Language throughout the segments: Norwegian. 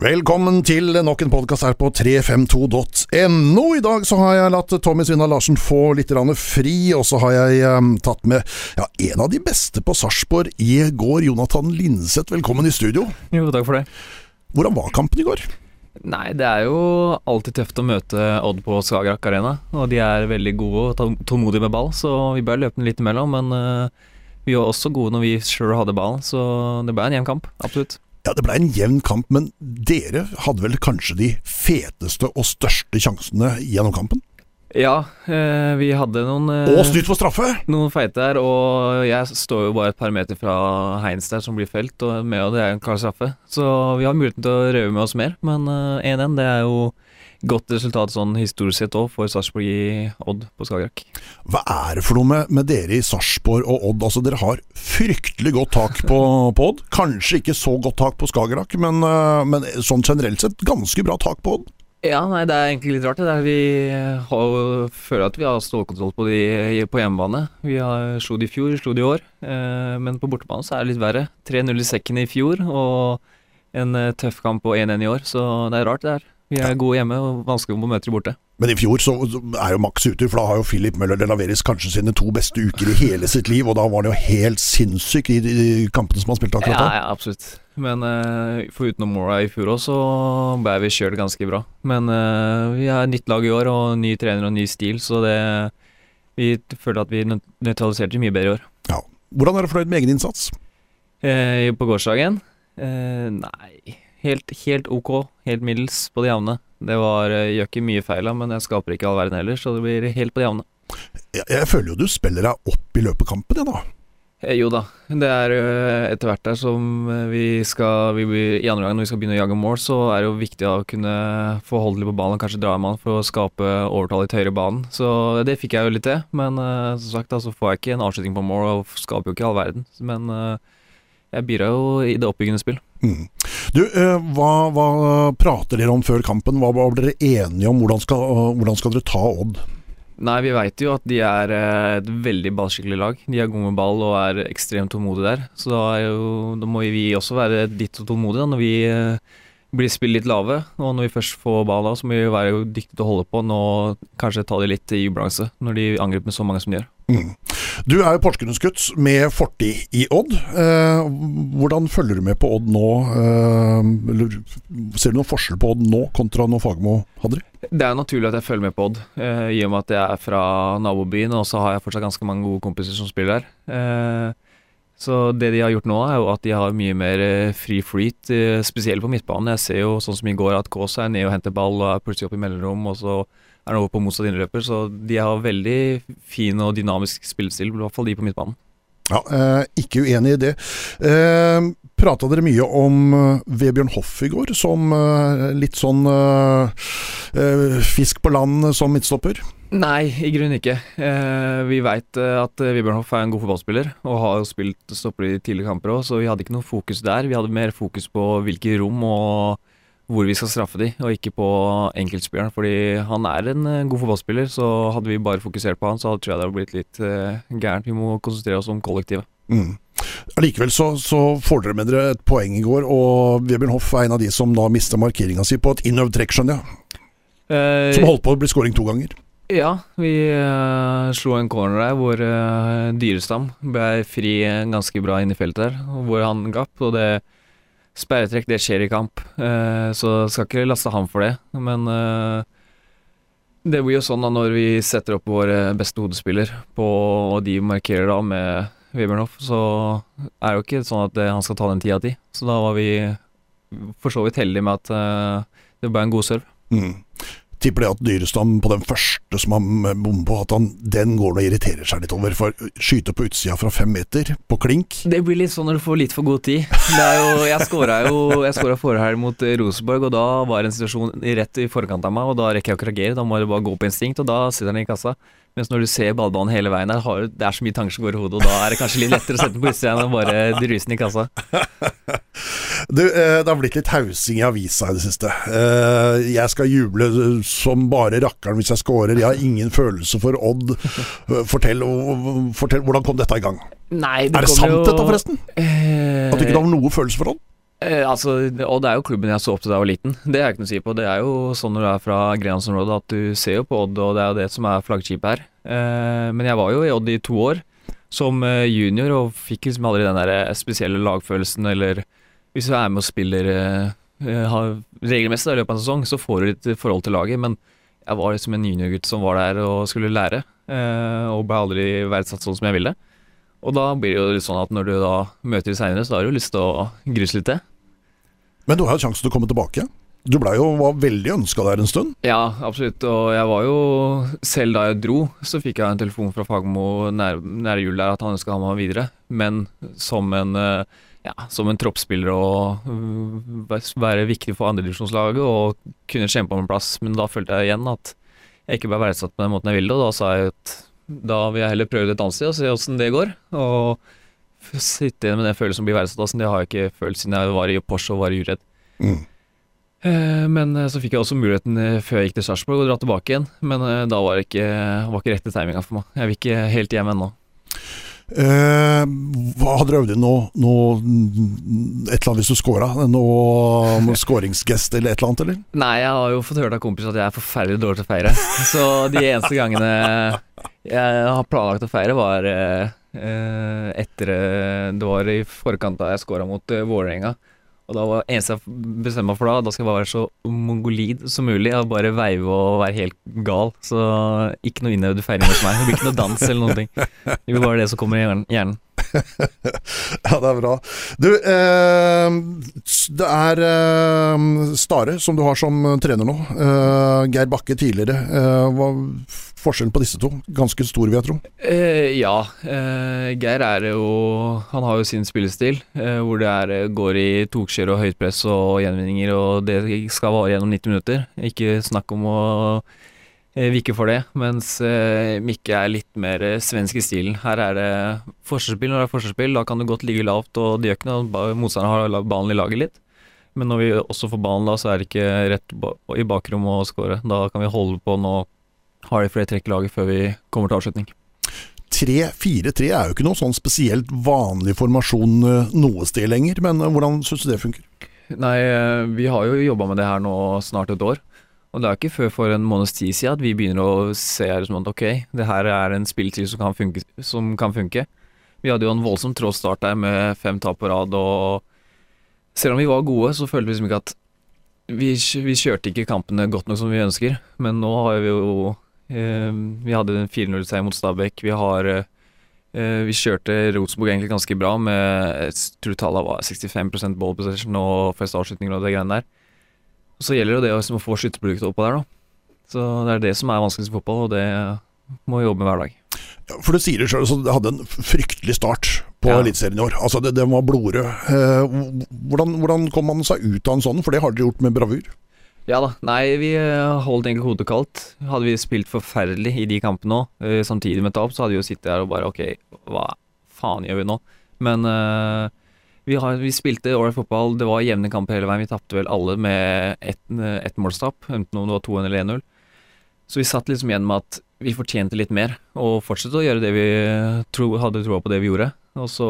Velkommen til nok en podkast her på 352.no. I dag så har jeg latt Tommy Svinna Larsen få litt fri, og så har jeg um, tatt med ja, en av de beste på Sarpsborg i går, Jonathan Linseth. Velkommen i studio. Jo, takk for det. Hvordan var kampen i går? Nei, det er jo alltid tøft å møte Odd på Skagerrak Arena. Og de er veldig gode og tålmodige med ball, så vi bør løpe den litt imellom. Men uh, vi var også gode når vi sjøl hadde ballen, så det ble en jevn kamp. Absolutt. Ja, Det ble en jevn kamp, men dere hadde vel kanskje de feteste og største sjansene gjennom kampen? Ja, eh, vi hadde noen eh, Og snytt for straffe! Noen feite der, og jeg står jo bare et par meter fra Heins der som blir felt, og med og det er en klar straffe. Så vi har muligheten til å røve med oss mer, men 1-1 eh, det er jo godt resultat sånn historisk sett òg for Sarpsborg i Odd på Skagerrak. Hva er det for noe med, med dere i Sarpsborg og Odd? Altså Dere har fryktelig godt tak på, på Odd. Kanskje ikke så godt tak på Skagerrak, men, eh, men, sånn generelt sett ganske bra tak på Odd. Ja, nei, det er egentlig litt rart. det der Vi har, føler at vi har stålkontroll på de på hjemmebane. Vi har, slo de i fjor, slo de i år. Eh, men på bortebane så er det litt verre. 3-0 i sekken i fjor og en eh, tøff kamp på 1-1 i år, så det er rart det her. Vi er gode hjemme og vanskelig å møte borte. Men i fjor så er jo Max ute, for da har jo Philip Møller de Laveris kanskje sine to beste uker i hele sitt liv, og da var han jo helt sinnssyk i de kampene som han spilte akkurat da. Ja, ja, absolutt. Men uh, for utenom Mora i fjor òg, så ble vi kjørt ganske bra. Men uh, vi er nytt lag i år, og ny trener og ny stil, så det Vi føler at vi nøytraliserte mye bedre i år. Ja. Hvordan er du fornøyd med egen innsats? Uh, på gårsdagen? nei helt, helt ok, helt middels på det jevne. Det var, eh, gjør ikke mye feil, men jeg skaper ikke all verden heller, så det blir helt på det jevne. Jeg, jeg, føler jo du spiller deg opp i løpet av kampen, jeg da. Eh, jo da, det er eh, etter hvert der som vi skal vi, I andre gang når vi skal begynne å jage mål, så er det jo viktig å kunne få holde litt på ballen, kanskje dra en mann for å skape overtall i banen. Så det fikk jeg jo litt til, men som sagt da, så får jeg ikke en avslutning på mål og skaper jo ikke all verden. Men jeg bidrar jo i det oppbyggende spill. Mm. Du, eh, hva, hva, prater dere om før kampen? Hva var dere enige om? Hvordan skal, hvordan skal dere ta Odd? Nei, Vi veit jo at de er eh, et veldig ballskikkelig lag. De er gode med ball og er ekstremt tålmodige der. Så da, jo, da må vi også være litt tålmodige da, når vi eh, blir spilt litt lave. Og når vi først får ball da, så må vi være dyktige til å holde på Nå kanskje ta de litt i ubalanse når de angriper med så mange som de gjør. Mm. Du er jo Porsgrunnsgutt med fortid i Odd. Eh, hvordan følger du med på Odd nå? Eh, ser du noen forskjell på Odd nå kontra når Fagermo hadde det? Det er naturlig at jeg følger med på Odd, eh, i og med at jeg er fra nabobyen. Og så har jeg fortsatt ganske mange gode kompiser som spiller der. Eh, så det de har gjort nå, er jo at de har mye mer fri free freet, eh, spesielt på midtbanen. Jeg ser jo sånn som i går at Kaas er nede og henter ball og er plutselig oppe i mellomrom. og så er nå over på motsatt innløper, så de har veldig fin og dynamisk spillestil, i hvert fall de på midtbanen. Ja, eh, ikke uenig i det. Eh, Prata dere mye om uh, Vebjørn Hoff i går, som eh, litt sånn eh, fisk på land som midtstopper? Nei, i grunnen ikke. vi veit at Vebjørn Hoff er en god fotballspiller, og har jo spilt stopper i tidligere kamper òg, så vi hadde ikke noe fokus der. Vi hadde mer fokus på hvilke rom og hvor vi skal straffe de, og ikke på enkeltspilleren. Fordi han er en uh, god fotballspiller, så hadde vi bare fokusert på han, så tror jeg det hadde blitt litt uh, gærent. Vi må konsentrere oss om kollektivet. Mm. Allikevel så, så, får dere med dere et poeng i går, og Vebjørn Hoff er en av de som da mista markeringa si på et innøvd trekk, skjønner jeg. Eh, som holdt på å bli scoring to ganger. Ja, vi uh, slo en corner der hvor uh, Dyrestam ble fri ganske bra inn i feltet der, hvor han gapp. Og det Sperretrekk, det skjer i kamp, uh, så skal ikke laste ham for det. Men uh, det blir jo sånn da når vi setter opp vår beste hodespiller, på, og de markerer da med Webernhoff, så er det jo ikke sånn at det, han skal ta den ti av ti. Så da var vi for så vidt heldige med at uh, det ble en god serve. Mm tipper det at Dyrestam på den første som han bommer på, at han, den går og irriterer seg litt over. For skyte på utsida fra fem meter, på klink Det blir litt sånn når du får litt for god tid. Jo, jeg skåra jo Jeg forrige mot Rosenborg, og da var det en situasjon rett i forkant av meg, og da rekker jeg ikke å reagere. Da må jeg bare gå på instinkt, og da sitter han i kassa. Mens når du ser ballbanen hele veien der, det er så mye tanker som går i hodet, og da er det kanskje litt lettere å sette den på utsida enn å bare druse den i kassa. Du, eh, det har blitt litt hausing i avisa i det siste. Eh, jeg skal juble som bare rakkeren hvis jeg scorer. Jeg har ingen følelse for Odd. Fortell, fortell hvordan kom dette i gang? Nei, det er det sant jo... dette, forresten? At du ikke har noe følelse for Odd? Eh, altså, og er jo klubben jeg så opp til da jeg var liten. Det har jeg ikke noe å si på. Det er jo sånn når du er fra Grenlandsområdet at du ser jo på Odd, og det er jo det som er flaggskipet her. Eh, men jeg var jo i Odd i to år som eh, junior og fikk liksom aldri den der eh, spesielle lagfølelsen eller Hvis du er med og spiller eh, eh, regelmessig i løpet av en sesong, så får du litt forhold til laget, men jeg var liksom en juniorgutt som var der og skulle lære, og ble aldri verdsatt sånn som jeg ville. Og da blir det jo litt sånn at når du da møter de seinere, så har du lyst til å gruse litt det. Men du har jo sjansen til å komme tilbake. Du ble jo, var veldig ønska der en stund. Ja, absolutt. Og jeg var jo Selv da jeg dro, så fikk jeg en telefon fra Fagmo nær, nær jul der at han ønska å ha meg videre. Men som en, eh, ja, som en troppsspiller og øh, være viktig for andredivisjonslaget og kunne kjempe om en plass. Men da følte jeg igjen at jeg ikke ble verdsatt på den måten jeg ville, og da sa jeg at da vil jeg heller prøve det et annet sted og se åssen det går. Og sitte igjen med den følelsen som blir verdsatt. Altså, det har jeg ikke følt siden jeg var i Porsche og var uredd. Mm. Eh, Men eh, så fikk jeg også muligheten eh, før jeg gikk til Sarpsborg å dra tilbake igjen. Men da var det ikke, var ikke rette timinga for meg. Jeg vil ikke helt hjem ennå. Eh, Hadde du øvd inn noe, noe Et eller annet hvis du scora? Noe, scoringsgest eller et eller annet, eller? Nei, jeg har jo fått høre av kompiser at jeg er forferdelig dårlig til å feire. Så de eneste gangene jeg har planlagt å feire, var etter eh, Det var i forkant da jeg scora mot uh, Vålerenga. Og da var eneste jeg bestemte meg for da, da skal jeg bare være så mongolid som mulig. Jeg bare veive og være helt gal. Så ikke noe innøvd feiring hos meg. Det blir ikke noe dans eller noen ting. Det blir bare det som kommer i hjernen. Ja, det er bra. Du, eh, det er eh, Stare som du har som trener nå. Eh, Geir Bakke tidligere. Eh, hva Forskjellen på disse to? Ganske stor, vil jeg tro. Eh, ja. Eh, Geir er jo Han har jo sin spillestil, hvor det er, går i tokskjør og høyt press og gjenvinninger, og det skal vare gjennom 90 minutter. Ikke snakk om å eh, vikke for det. Mens eh, Mikke er litt mer eh, svensk i stilen. Her er det forsvarsspill når det er forsvarsspill. Da kan du godt ligge lavt, og det gjør ikke noe. Motstanderen har ballen i laget litt. Men når vi også får ballen da, så er det ikke rett i bakrommet å score. Da kan vi holde på nå har de flere trekk i laget før vi kommer til avslutning. 3-4-3 er jo ikke noe sånn spesielt vanlig formasjon noe sted lenger, men hvordan syns du det funker? Nei, vi har jo jobba med det her nå snart et år. Og det er ikke før for en måneds tid siden at vi begynner å se her som at ok, det her er en spilltid som. Som kan funke. Vi hadde jo en voldsom trådstart der med fem tap på rad, og selv om vi var gode, så følte vi liksom ikke at vi, vi kjørte ikke kampene godt nok som vi ønsker. Men nå har vi jo eh, Vi hadde en 4-0-seier mot Stabæk. Vi har eh, Vi kjørte Rosenborg egentlig ganske bra med jeg tror tallet var 65 ball possession og flest avslutninger og det greiene der. Så gjelder det jo det liksom å få skytterproduktet oppå der, da. Så det er det som er vanskeligst i fotball, og det må vi jobbe med hver dag. Ja, For du sier det sjøl, så det hadde en fryktelig start på Ja. Eliteserien i år. Altså, det, var blodrød. Eh, hvordan, hvordan kom man seg ut av en sånn? For det har dere gjort med bravur. Ja da. Nei, vi eh, holdt egentlig hodet kaldt. Hadde vi spilt forferdelig i de kampene òg, eh, samtidig med tap, så hadde vi jo sittet her og bare ok, hva faen gjør vi nå? Men eh, vi, har, vi spilte ålreit fotball, det var jevne kamper hele veien. Vi tapte vel alle med ett et målstap, enten om det var 2-1 eller 1-0. Så vi satt liksom igjen med at vi fortjente litt mer, og fortsette å gjøre det vi tro, hadde troa på det vi gjorde. Og så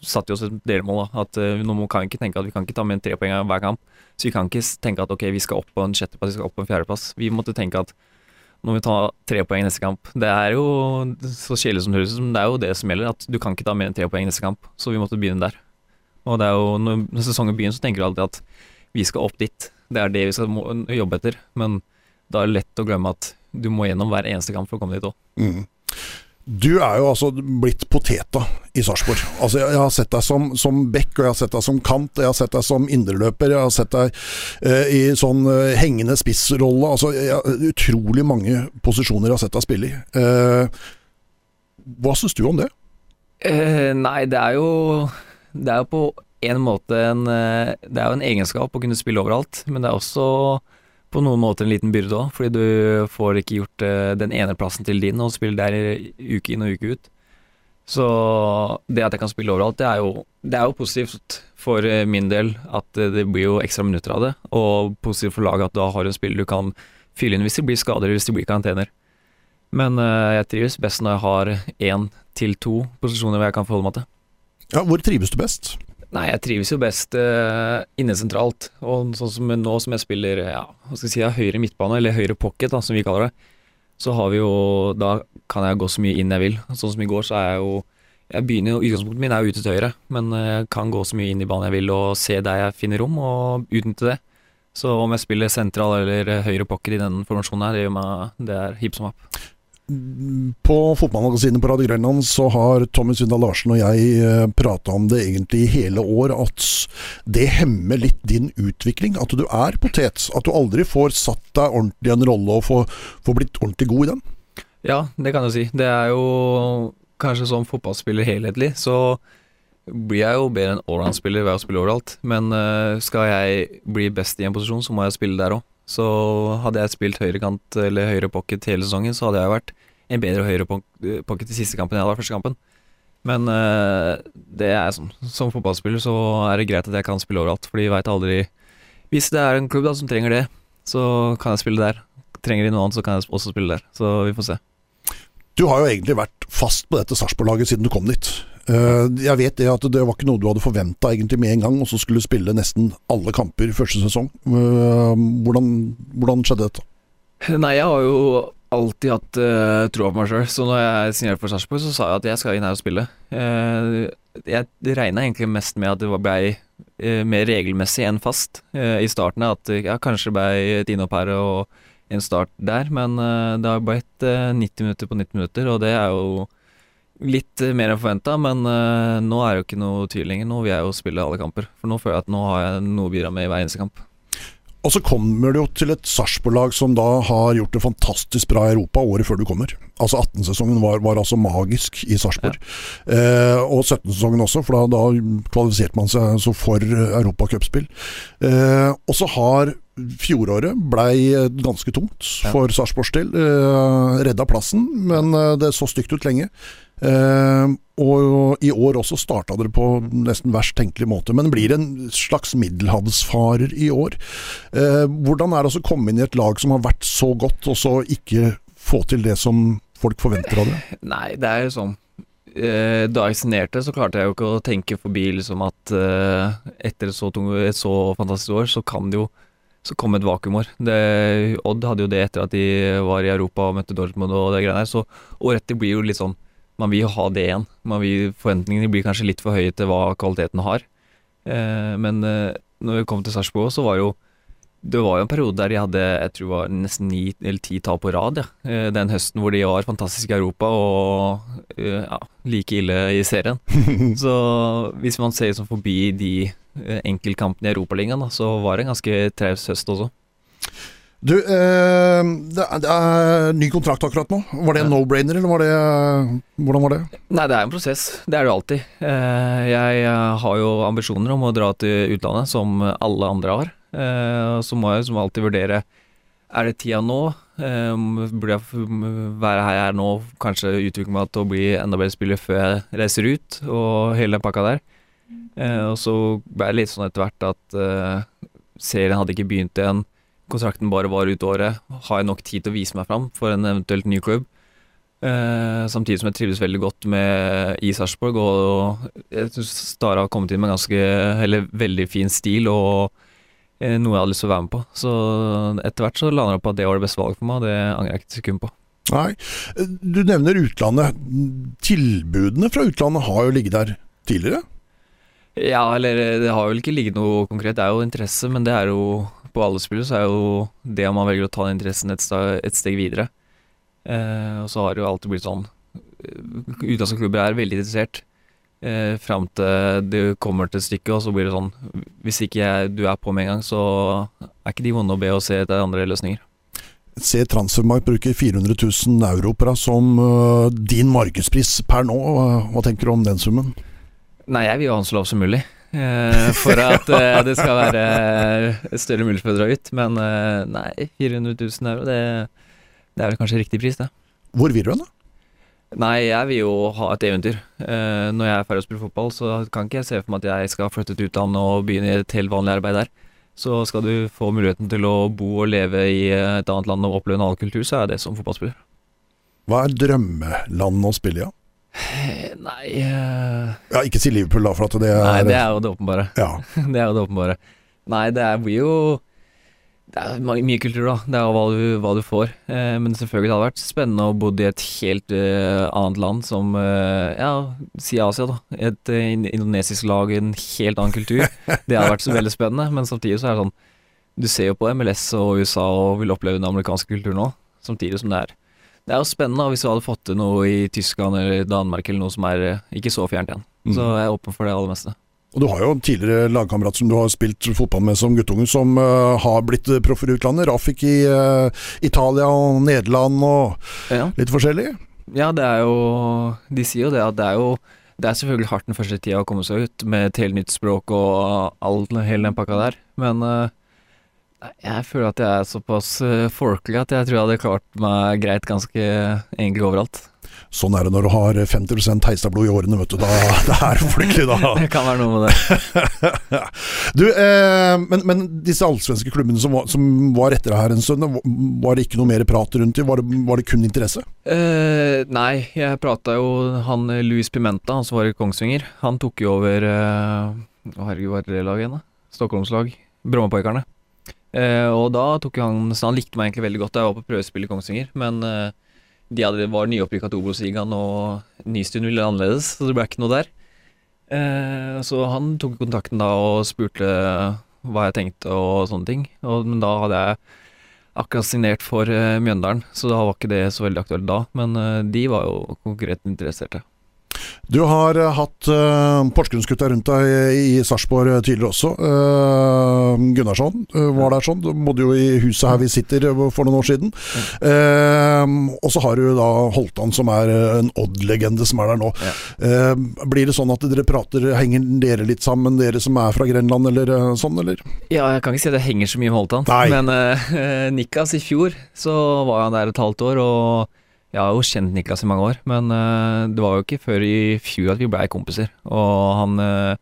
satte vi oss et delmål, da. At eh, nå kan vi ikke tenke at vi kan ikke ta med en trepoeng hver kamp. Så vi kan ikke tenke at ok, vi skal opp på en sjetteplass, vi skal opp på en fjerdeplass. Vi måtte tenke at nå må vi ta tre poeng neste kamp. Det er jo så kjedelig som det høres ut, men det er jo det som gjelder. At du kan ikke ta mer enn tre poeng neste kamp. Så vi måtte begynne der. Og det er jo når sesongen begynner, så tenker du alltid at vi skal opp dit. Det er det vi skal jobbe etter. Men da er det lett å glemme at du må gjennom hver eneste kamp for å komme dit òg. Mm. Du er jo altså blitt poteta i Sarpsborg. Altså, jeg, jeg har sett deg som, som back, og jeg har sett deg som kant, jeg har sett deg som indreløper, jeg har sett deg eh, i sånn eh, hengende spissrolle. Altså, jeg, utrolig mange posisjoner jeg har sett deg spille i. Eh, hva syns du om det? Eh, nei, det er jo Det er jo på en måte en eh, Det er jo en egenskap å kunne spille overalt, men det er også på noen måter en liten byrde òg, fordi du får ikke gjort eh, den ene plassen til din og spille der uke inn og uke ut. Så det at jeg kan spille overalt, det er jo, det er jo positivt for eh, min del at det blir jo ekstra minutter av det, og positivt for laget at da har du en spiller du kan fylle inn hvis det blir skader eller hvis det blir karantener. Men jeg trives best når jeg har én til to posisjoner hvor jeg kan forholde meg til. Ja, hvor trives du best? Nei, jeg trives jo best uh, inne sentralt. Og sånn som nå som jeg spiller ja, hva skal jeg si, høyre midtbane, eller høyre pocket, da, som vi kaller det, så har vi jo Da kan jeg gå så mye inn jeg vil. Sånn som i går, så er jeg jo jeg begynner Utgangspunktet min er jo ute til høyre, men jeg kan gå så mye inn i banen jeg vil og se der jeg finner rom, og utnytte det. Så om jeg spiller sentral eller høyre pocket i den formasjonen her, det gjør meg det er hipp som happ. På Fotballmagasinet på Radio Grønland så har Tommy Svindal Larsen og jeg eh, prata om det egentlig i hele år, at det hemmer litt din utvikling. At du er potet. At du aldri får satt deg ordentlig i en rolle og får, blitt ordentlig god i den. Ja, det kan du si. Det er jo kanskje som fotballspiller helhetlig, så blir jeg jo bedre enn allround-spiller ved å spille overalt. Men uh, skal jeg bli best i en posisjon, så må jeg spille der òg. Så hadde jeg spilt høyrekant eller høyre pocket hele sesongen, så hadde jeg vært en bedre høyre pocket i siste kampen enn jeg hadde vært første kampen. Men uh, det er sånn. Som fotballspiller så er det greit at jeg kan spille overalt, fordi jeg veit aldri Hvis det er en klubb da som trenger det, så kan jeg spille der. Trenger de noe annet, så kan jeg også spille der. Så vi får se. Du har jo egentlig vært fast på dette Sarpsborg-laget siden du kom dit. Eh, jeg vet det at det var ikke noe du hadde forventa egentlig med en gang, og så skulle du spille nesten alle kamper første sesong. Eh, hvordan, hvordan skjedde dette? Nei, jeg har jo alltid hatt uh, troa på meg sjøl, så når jeg signerte for Sarpsborg, så sa jeg at jeg skal inn her og spille. Uh, jeg regna egentlig mest med at det blei uh, mer regelmessig enn fast uh, i starten. At jeg ja, kanskje blei et innhopp her og en start der, men det har blitt 90 minutter på 90 minutter, og det er jo Litt eh, mer enn forventa, men uh, nå er det jo ikke noe tvil lenger. Nå vil jeg jo spille alle kamper. For nå føler jeg at nå har jeg noe å bidra med i hver eneste kamp. Og så kommer du jo til et Sarpsborg-lag som da har gjort det fantastisk bra i Europa året før du kommer. Altså 18-sesongen var, var, altså magisk i Sarpsborg. Ja. Eh, og 17-sesongen også, for da, da, kvalifiserte man seg så for europacupspill. Eh, og så har fjoråret blei ganske tungt for ja. Sarpsborgs del. Eh, redda plassen, men eh, det så stygt ut lenge. Uh, og i år også starta dere på nesten verst tenkelig måte, men blir en slags middelhavsfarer i år. Uh, hvordan er det å komme inn i et lag som har vært så godt, og så ikke få til det som folk forventer av det? Nei, det er jo sånn. Uh, da jeg signerte, så klarte jeg jo ikke å tenke forbi liksom at etter et så, tung, et så fantastisk år, så kan det jo så kom et vakuumår. Odd hadde jo det etter at de var i Europa og møtte Dortmund og det greiene der, så året etter blir jo litt sånn man vil jo ha det igjen. Vil, forventningene blir kanskje litt for høye til hva kvaliteten har. Eh, men eh, når vi kom til Sarpsborg, så var jo det var jo en periode der de hadde jeg tror det var nesten ni eller ti tap på rad. Ja. Eh, den høsten hvor de var fantastiske i Europa og eh, ja, like ille i serien. så hvis man ser sånn forbi de eh, enkeltkampene i Europaligaen, så var det en ganske traus høst også. Du, eh, det, er, det, er, ny kontrakt akkurat nå. Var det en no-brainer, eller var det Hvordan var det? Nei, det er en prosess. Det er det alltid. Eh, jeg eh, har jo ambisjoner om å dra til utlandet, som alle andre har. Eh, så må jeg som alltid vurdere Er det tida nå? Burde jeg være her jeg er nå, kanskje utvikle meg til å bli enda bedre spiller før jeg reiser ut, og hele den pakka der. Og så ble det litt sånn etter hvert at serien hadde ikke begynt igjen kontrakten bare var ut året, har jeg nok tid til å vise meg fram for en eventuelt ny klubb. Eh, samtidig som jeg trives veldig godt med i Sarpsborg, og jeg syns Stara har kommet inn med ganske, eller veldig fin stil og eh, noe jeg hadde lyst til å være med på. Så etter hvert så lander jeg på at det var det beste valget for meg, og det angrer jeg ikke et sekund på. Nei, Du nevner utlandet. Tilbudene fra utlandet har jo ligget der tidligere? Ja, eller det har vel ikke ligget noe konkret. Det er jo interesse, men det er jo på alle spill, så er jo det om man velger å ta den interessen et, steg, et steg videre. Eh, og så har det jo alltid blitt sånn eh, Utenlandske klubber er veldig interessert eh, fram til det kommer til stykket, og så blir det sånn Hvis ikke jeg, du er på med en gang, så er ikke de vonde å be og se etter andre løsninger. Se Transfermark bruker 400 000 euro deg som uh, din markedspris per nå. Hva tenker du om den summen? Nei, jeg vil jo ha den så lav som mulig. Eh, for at uh, det skal være uh, større mulighet for å dra ut. Men nei, 400 000 euro, det, det er vel kanskje riktig pris, det. Hvor vil du hen, da? Nei, jeg vil jo ha et eventyr. når jeg er ferdig å spille fotball, så kan ikke jeg se for meg at jeg skal flytte til utlandet og begynne i et helt vanlig arbeid der. Så skal du få muligheten til å bo og leve i et annet land og oppleve en annen kultur, så er det som fotballspiller. Hva er drømmelandet å spille i? Ja? Nei uh... Ja, ikke si Liverpool, da, for at det er, Nei, det er jo det åpenbare. ja. det er jo det åpenbare. Nei, det blir jo Det er mye kultur, da. Det er jo hva du, hva du får. Eh, men selvfølgelig hadde det vært spennende å bo i et helt eh, annet land som eh, Ja, si Asia, da. Et eh, indonesisk lag, i en helt annen kultur. Det hadde vært så veldig spennende, men samtidig så er det sånn Du ser jo på MLS og USA og vil oppleve den amerikanske kulturen òg, samtidig som det er Det er jo spennende hvis du hadde fått til noe i Tyskland eller Danmark eller noe som er eh, ikke så fjernt igjen. Mm. Så jeg er åpen for det aller meste. Og du har jo tidligere lagkamerat som du har spilt fotball med som guttunge, som uh, har blitt proffer i utlandet. Rafik i uh, Italia og Nederland og Ja. litt forskjellig. Ja, det er jo De sier jo det at det er jo Det er selvfølgelig hardt den første tida å komme seg ut med et helt nytt språk og all, hele den pakka der, men nei, jeg føler at jeg er såpass uh, folkelig at jeg tror jeg hadde klart meg greit ganske egentlig overalt. Sånn er det når du har 50 Heistadblod i årene, vet du. Da, det er folkelig, da. Det kan være noe med det. Du, eh, men, men disse allsvenske klubbene som var, som var etter deg her en stund, var det ikke noe mer prat rundt dem? Var, var det kun interesse? Eh, nei, jeg prata jo Han Louis Luis Pimenta, han som var i Kongsvinger, han tok jo over uh, Herregud, hva er det laget igjen, da? Stockholmslag. Brommapojkarene. Eh, og da tok han Så han likte meg egentlig veldig godt da jeg var på prøvespill i Kongsvinger, men uh, de hadde, var nyopprykka til Obos-ligaen, og Nystuen ville annerledes, så det ble ikke noe der. Uh, så han tok kontakten da og spurte hva jeg tenkte og sånne ting. Og, men da hadde jeg akkurat signert for Mjøndalen, så da var ikke det så veldig aktuelt da. Men de var jo konkret interesserte. Du har eh, hatt uh, Porsgrunnsgutta rundt deg i, i Sarpsborg eh, tidligere også. Uh, Gunnarsson uh, var der sånn. Du bodde jo i huset her vi sitter for noen år siden. Uh, og så har du da Holtan, som er en Odd-legende som er der nå. Ja. Eh, blir det sånn at dere prater, henger dere litt sammen, dere som er fra Grenland eller sånn, eller? Ja, jeg kan ikke si at det henger så mye med Holtan, Nei. men Nikas i fjor så var han der et halvt år, og jeg har jo kjent Niklas i mange år, men uh, det var jo ikke før i fjor at vi blei kompiser. Og han uh,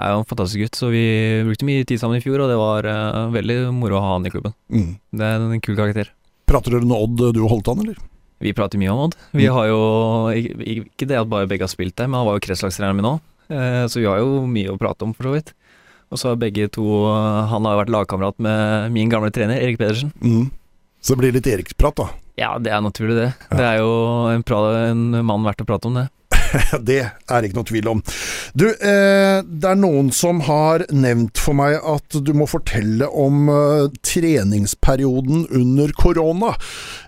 er jo en fantastisk gutt, så vi brukte mye tid sammen i fjor, og det var uh, veldig moro å ha han i klubben. Mm. Det er en kul karakter. Prater dere noe Odd, du og Holtan, eller? Vi prater mye om Odd. Vi Mm. har jo ikke det at bare begge har spilt der, men han var jo kretslagstreneren min òg, så vi har jo mye å prate om, for så vidt. Og så har begge to Han har jo vært lagkamerat med min gamle trener, Erik Pedersen. Mm. Så det blir litt Eriksprat, da. Ja, det er naturlig, det. Ja. Det er jo en, en mann verdt å prate om, det. Det er ikke noe tvil om. Du, eh, det er noen som har nevnt for meg at du må fortelle om eh, treningsperioden under korona.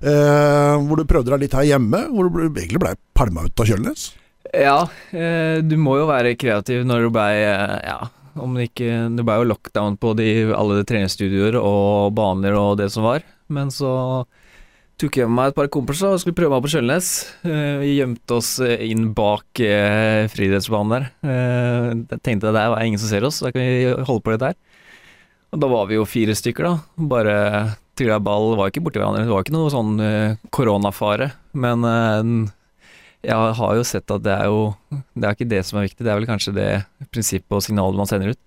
Eh, hvor du prøvde deg litt her hjemme, hvor du egentlig ble pælma ut av Kjølnes. Ja, eh, du må jo være kreativ når du blei eh, Ja, om det ikke Det blei jo lockdown på de, alle treningsstudioer og baner og det som var, men så tok jeg med meg et par kompiser og skulle prøve meg på Kjølnes. Eh, Vi gjemte oss eh, inn bak eh, friidrettsbanen der. Jeg tenkte at der var ingen som ser oss, da kan vi holde på litt der. Og da var vi jo fire stykker, da. Bare trilla ball, var ikke borti hverandre. Det var ikke noe sånn koronafare. Men jeg har jo sett at det er jo Det er ikke det som er viktig, det er vel kanskje det prinsippet og signalet man sender ut.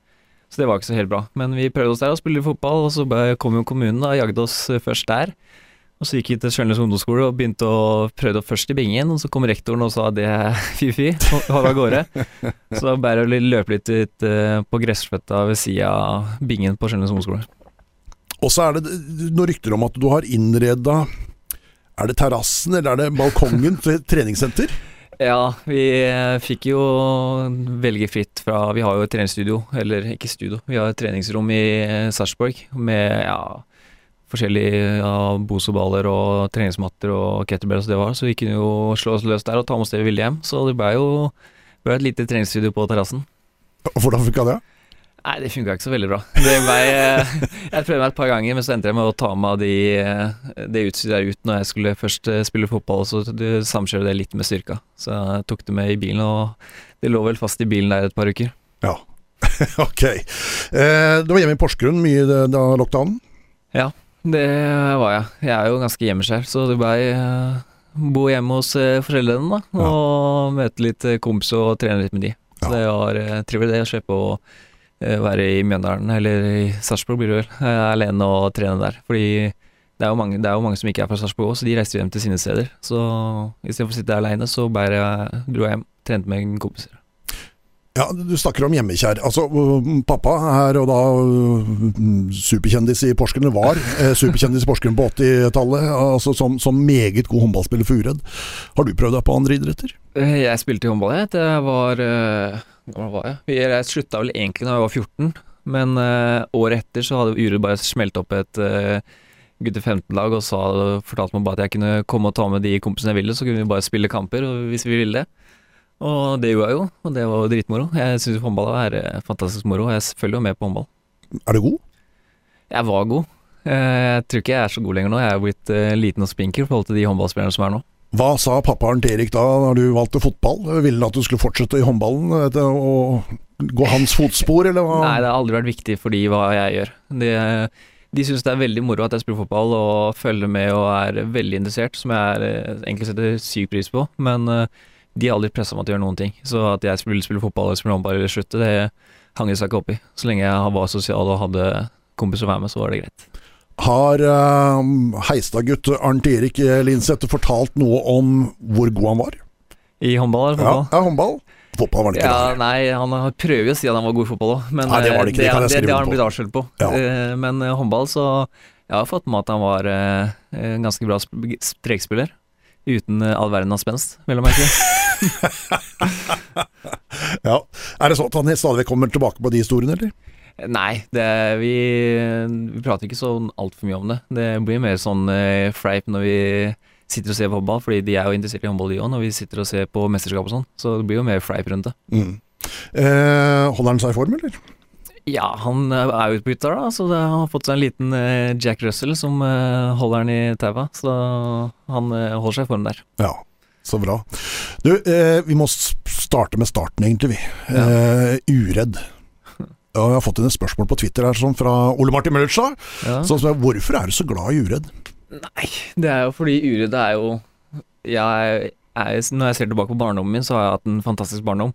Så det var ikke så helt bra. Men vi prøvde oss der og spilte fotball, og så kom jo kommunen da, og jagde oss først der. Og så gikk vi til Sjølnes ungdomsskole og begynte å prøvde først i bingen, og så kom rektoren og sa det er fy-fy, og var av gårde. Så da bare å løpe litt ut eh, på gressføtta ved sida av bingen på Sjølnes ungdomsskole. Og så er det noen rykter om at du har innreda Er det terrassen eller er det balkongen til treningssenter? Ja, vi eh, fikk jo velge fritt fra Vi har jo et treningsstudio, eller ikke studio, vi har et treningsrom i eh, Sarpsborg med ja, forskjellige ja, bosoballer og treningsmatter og kettlebells det var, så vi kunne jo slå oss løs der og ta med oss det vi ville hjem. Så det ble jo ble et lite treningsstudio på terrassen. Hvordan funka det? Nei, det funka ikke så veldig bra. Det ble, eh, jeg prøvde meg et par ganger, men så endte jeg med å ta med de, eh, det utstyret der ut når jeg skulle først eh, spille fotball, så samkjøre det litt med styrka. Så jeg tok det med i bilen, og det lå vel fast i bilen der et par uker. Ja. ok. Eh, du var hjemme i Porsgrunn mye da lockdownen? lockdownen? Det var jeg. Jeg er jo ganske hjemmeskjær, så det blei eh, bo hjemme hos eh, foreldrene, da. Og møte litt eh, kompiser og trene litt med de. Så Ja. det var eh, trivelig, det, å slippe å være i Mjøndalen, eller i Sarpsborg blir det vel, alene og trene der. Fordi det er jo mange, det er jo mange som ikke er fra Sarpsborg òg, så de reiser hjem til sine steder. Så istedenfor å sitte aleine, så bare dro jeg hjem. trente med kompiser. Ja, Du snakker om hjemmekjær. Altså, uh, Pappa er og da uh, superkjendis i Porsgrunn, var eh, superkjendis i Porsgrunn på 80-tallet. Altså som, som meget god håndballspiller for Uredd. Har du prøvd deg på andre idretter? Eh, Jeg spilte i håndball, jeg. Det var eh, Hvor var jeg? Jeg slutta vel egentlig da jeg var 14, men året etter så hadde Uredd bare smelt opp et gutter gutte 15-lag og sa, fortalte meg bare at jeg kunne komme og ta med de kompisene jeg ville, så kunne vi bare spille kamper hvis vi ville det. Og det gjorde jeg jo, og det var jo dritmoro. Jeg syns håndball er eh, fantastisk moro, og jeg følger jo med på håndball. Er du god? Jeg var god. Eh, Jeg tror ikke jeg er så god lenger nå. Jeg er blitt eh, liten og spinkel i forhold til de håndballspillerne som er nå. Hva sa pappaen til Erik da når du valgte fotball? Ville han at du skulle fortsette i håndballen du, og gå hans fotspor, eller hva? Nei, det har aldri vært viktig for de hva jeg gjør. De, de syns det er veldig moro at jeg spiller fotball og følger med og er veldig interessert, som jeg er, egentlig setter syk pris på. Men eh, de har aldri pressa meg til å gjøre noen ting. Så at jeg ville spille fotball eller spille håndball eller slutte, det hang de seg ikke opp i. Så lenge jeg var sosial og hadde kompiser å være med, så var det greit. Har uh, Heistad-gutt Arnt Erik Linseth fortalt noe om hvor god han var? I håndball eller fotball? ja håndball. Fotball var det ikke. Ja, der. nei, han har- prøver jo å si at han var god i fotball òg, men Nei, det var det ikke, det eh, det, det har han blitt avskjelt på. Ja. Uh, Men uh, håndball, så jeg har fått med at han var en ganske bra sp- strekspiller. Uten all verden av spenst, vil jeg merke. Ja. Er det sånn at han stadig vekk kommer tilbake på de historiene, eller? Nei, det, vi, vi prater ikke sånn altfor mye om det. Det blir mer sånn eh, fleip når vi sitter og ser på håndball, fordi de er jo interessert i håndball de òg, når vi sitter og ser på mesterskap og sånn. Så det blir jo mer fleip rundt det. Mm. Eh, holder han seg i form, eller? Ja, han eh, er jo utbytter, da, så det, han har fått seg en liten eh, Jack Russell som eh, holder han i taua. Så han eh, holder seg i form der. Ja, så bra. Du, eh, vi må starte med starten, egentlig, vi. Eh, uredd. Ja, jeg har fått inn et spørsmål på Twitter her sånn fra Ole Martin Møllerstad. Ja. Som hvorfor er du så glad i uredd? Nei, det er jo fordi Uredd er jo jeg, er, Når jeg ser tilbake på barndommen min, så har jeg hatt en fantastisk barndom.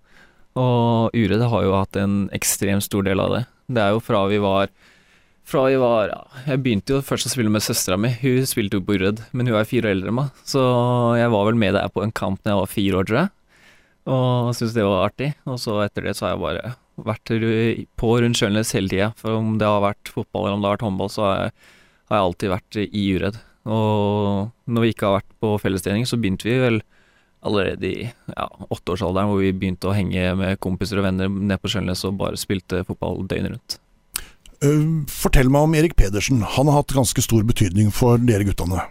Og Uredd har jo hatt en ekstremt stor del av det. Det er jo fra vi var Fra jeg var Jeg begynte jo først å spille med søstera mi. Hun spilte jo på Uredd, men hun er fire år eldre enn meg. Så jeg var vel med der på en kamp da jeg var fire år, tror jeg. Og syntes det var artig. Og så etter det så har jeg bare vært på rundt Sjølnes hele tida. For om det har vært fotball eller om det har vært håndball, så har jeg, alltid vært i uredd. Og når vi ikke har vært på fellestrening, så begynte vi vel allerede i ja, åtteårsalderen, hvor vi begynte å henge med kompiser og venner ned på Sjølnes og bare spilte fotball døgnet rundt. Eh, fortell meg om Erik Pedersen. Han har hatt ganske stor betydning for dere guttene.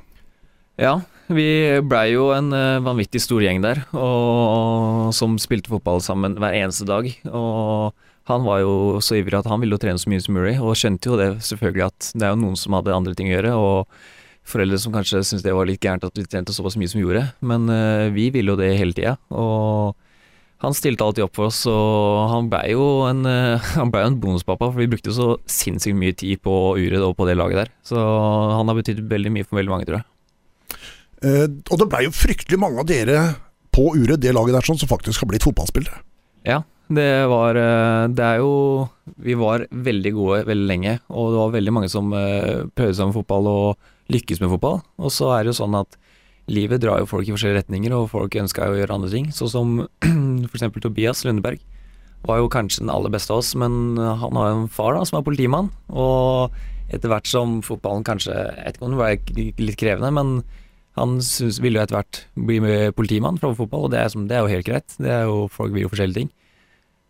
Ja, vi blei jo en eh, vanvittig stor gjeng der, og, som spilte fotball sammen hver eneste dag. Og han var jo så ivrig at han ville jo trene så mye som mulig, og skjønte jo det selvfølgelig at det er jo noen som hadde andre ting å gjøre, og foreldre som kanskje syntes det var litt gærent at vi trente såpass mye som vi gjorde. Men eh, vi ville jo det hele tida, og han stilte alltid opp for oss, og han blei jo en, eh, han ble en bonuspappa, for vi brukte så sinnssykt mye tid på Uredd og på det laget der. Så han har betydd veldig mye for veldig mange, tror jeg. Eh, og det blei jo fryktelig mange av dere på Uredd, det laget der, sånn, som faktisk har blitt fotballspillere. Ja, det var eh, Det er jo Vi var veldig gode veldig lenge, og det var veldig mange som eh, prøvde seg med fotball og lykkes med fotball. Og så er det jo sånn at livet drar jo folk i forskjellige retninger, og folk ønska jo å gjøre andre ting. Sånn som f.eks. Tobias Lundeberg var jo kanskje den aller beste av oss, men han har jo en far da som er politimann, og etter hvert som fotballen kanskje Jeg vet ble litt krevende, men han synes, ville jo etter hvert bli med politimann fra fotball, og det er, som, det er jo helt greit. Det er jo, folk vil jo forskjellige ting.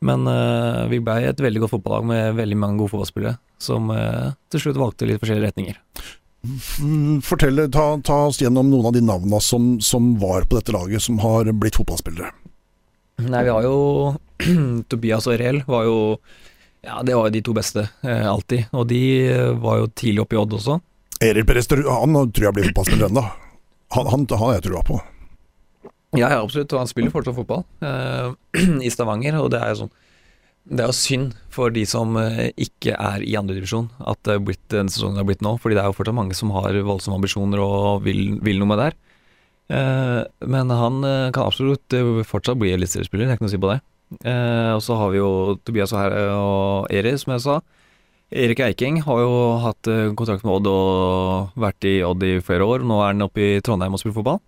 Men uh, vi ble et veldig godt fotballag med veldig mange gode fotballspillere, som uh, til slutt valgte litt forskjellige retninger. Mm, Fortell, ta, ta oss gjennom noen av de navnene som, som var på dette laget, som har blitt fotballspillere. Nei, vi har jo Tobias og Reel var jo Ja, det var jo de to beste, eh, alltid. Og de eh, var jo tidlig oppe i Odd også. Erik Perez, han tror jeg blir fotballspiller ennå. Han, han, han har jeg trua på. Ja, ja, absolutt. Og han spiller fortsatt fotball eh, i Stavanger, og det er jo sånn Det er jo synd for de som eh, ikke er i andredivisjon at det er blitt den sesongen det har blitt nå, fordi det er jo fortsatt mange som har voldsomme ambisjoner og vil, vil noe med det her. Eh, men han eh, kan absolutt eh, fortsatt bli eliteseriespiller, det er ikke noe å si på det. Eh, og så har vi jo Tobias og, Eri, som jeg sa. Erik Eiking har jo hatt eh, kontrakt med Odd og vært i Odd i flere år. Nå er han oppe i Trondheim og spiller fotball.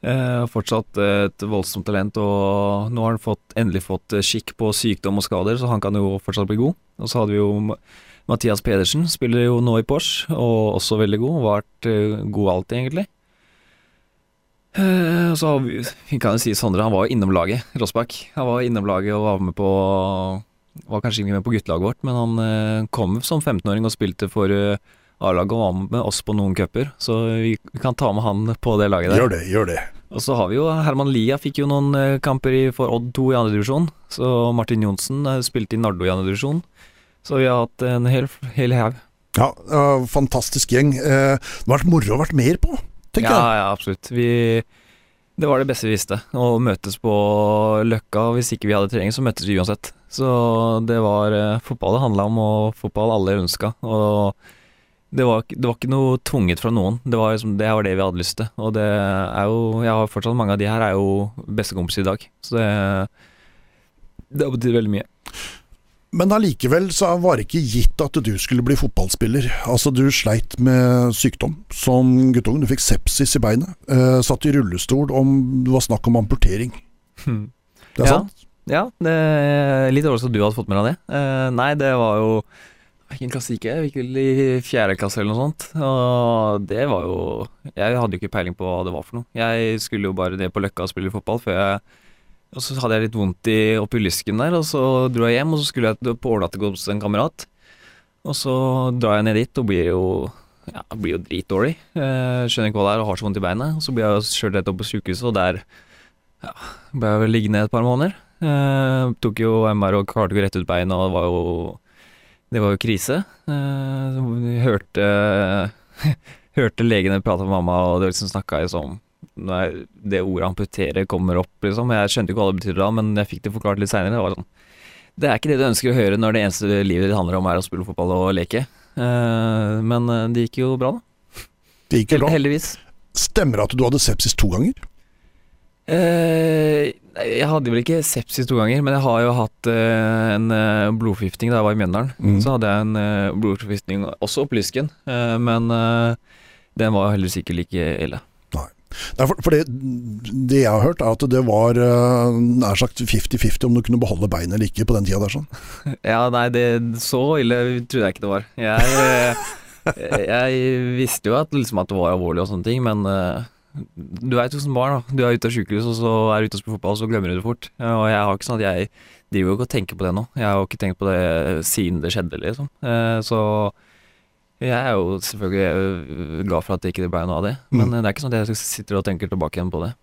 Eh, fortsatt et voldsomt talent, og nå har han fått, endelig fått eh, skikk på sykdom og skader, så han kan jo fortsatt bli god. Og så hadde vi jo Mathias Pedersen, spiller jo nå i Porsche, og også veldig god. Vært eh, god alltid, egentlig. Eh, så vi, vi kan jo si Sondre, han var jo innom laget, Rossbakk. Han var innom laget og var med på Var kanskje ikke med på guttelaget vårt, men han eh, kom som 15-åring og spilte for eh, A-laget var med oss på noen cuper, så vi kan ta med han på det laget der. Gjør det, gjør det. Og så har vi jo Herman Lia fikk jo noen eh, kamper for Odd 2 i andre divisjon. Så Martin Johnsen eh, spilte i Nardo i andre divisjon. Så vi har hatt en hel, hel haug. Ja, fantastisk gjeng. Eh, det har vært moro å vært mer på, tenker Ja, jeg. ja, absolutt. Vi, det var det beste vi visste. Å møtes på Løkka. Hvis ikke vi hadde trening, så møttes vi uansett. Så det var fotball det handla om, og fotball alle ønska. Og det var, det var ikke noe tvunget fra noen. Det var, liksom, det var det vi hadde lyst til. Og det er jo Jeg har fortsatt mange av de her er jo bestekompiser i dag. Så det Det har betydd veldig mye. Men allikevel så var det ikke gitt at du skulle bli fotballspiller. Altså, du sleit med sykdom som guttungen, Du fikk sepsis i beinet. Eh, satt i rullestol om det var snakk om amputering. Det er Ja. sant? Ja, det litt overrasket at du hadde fått med deg det. Eh, nei, det var jo Hvilken klasse gikk jeg? Gikk vel i fjerde klasse eller noe sånt. Og det var jo Jeg hadde jo ikke peiling på hva det var for noe. Jeg skulle jo bare ned på Løkka og spille fotball før jeg Og så hadde jeg litt vondt i, oppi lysken der, og så dro jeg hjem, og så skulle jeg på overnatting hos en kamerat. Og så drar jeg ned dit og blir jo ja, blir jo dritdårlig. Eh, skjønner ikke hva det er og har så vondt i beinet. Og så blir jeg kjørt rett opp på sykehuset, og der ja, ble jeg vel liggende et par måneder. Eh, tok jo MR og klarte ikke å rette ut beinet, og det var jo Det var jo krise. Eh, hørte Hørte legene prate med mamma, og det liksom snakka liksom når det ordet amputere kommer opp, liksom. Jeg skjønte ikke hva det betydde da, men jeg fikk det forklart litt seinere. Det var sånn Det er ikke det du ønsker å høre når det eneste livet ditt handler om er å spille fotball og leke. Eh, men eh, det gikk jo bra, da. Det gikk jo bra. heldigvis. Stemmer det at du hadde sepsis to ganger? Eh, jeg hadde vel ikke sepsis to ganger, men jeg har jo hatt eh, en eh, blodforgiftning da jeg var i Mjøndalen. Mm. Så hadde jeg en eh, blodforgiftning også opp lysken, eh, men eh, den var heller ikke like ille. Nei, for, for det, det jeg har hørt, er at det var eh, nær sagt 50-50 om du kunne beholde beinet eller ikke på den tida der. sånn. Ja, nei, det, så ille trodde jeg ikke det var. Jeg, jeg visste jo at, liksom, at det var alvorlig og sånne ting, men du er jo barn, da. Du er ute av sykehus, og så er du ute og spiller fotball, og så glemmer du det fort. Og jeg har ikke sånn at jeg driver jo ikke og tenker på det nå. Jeg har jo ikke tenkt på det siden det skjedde, liksom. Eh, Så jeg er jo selvfølgelig eh, glad for at det ikke ble noe av det. Men Mm. det er ikke sånn at jeg sitter og tenker tilbake igjen på det.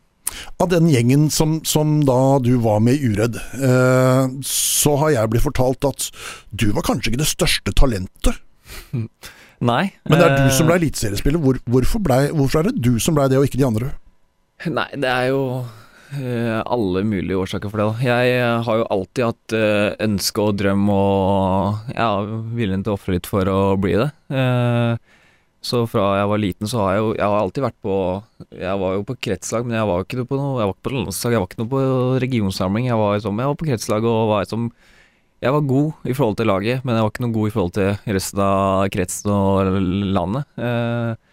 Av den gjengen som, som da du var med i Uredd, eh, så har jeg blitt fortalt at du var kanskje ikke det største talentet. Nei. Men det er du eh, som ble eliteseriespiller. Hvor, hvorfor, ble, hvorfor er det du som ble det, og ikke de andre? Nei, det er jo eh, alle mulige årsaker for det. da. Jeg eh, har jo alltid hatt ønske og drøm og ja, viljen til å ofre litt for å bli det. Så fra jeg var liten så har jeg jo Jeg har alltid vært på Jeg var jo på kretslag, men jeg var ikke på noe Jeg var ikke på landslag, jeg var ikke noe på regionsamling. Jeg var, liksom, jeg var på kretslag og var liksom Jeg var god i forhold til laget, men jeg var ikke noe god i forhold til resten av kretsen og landet. Eh,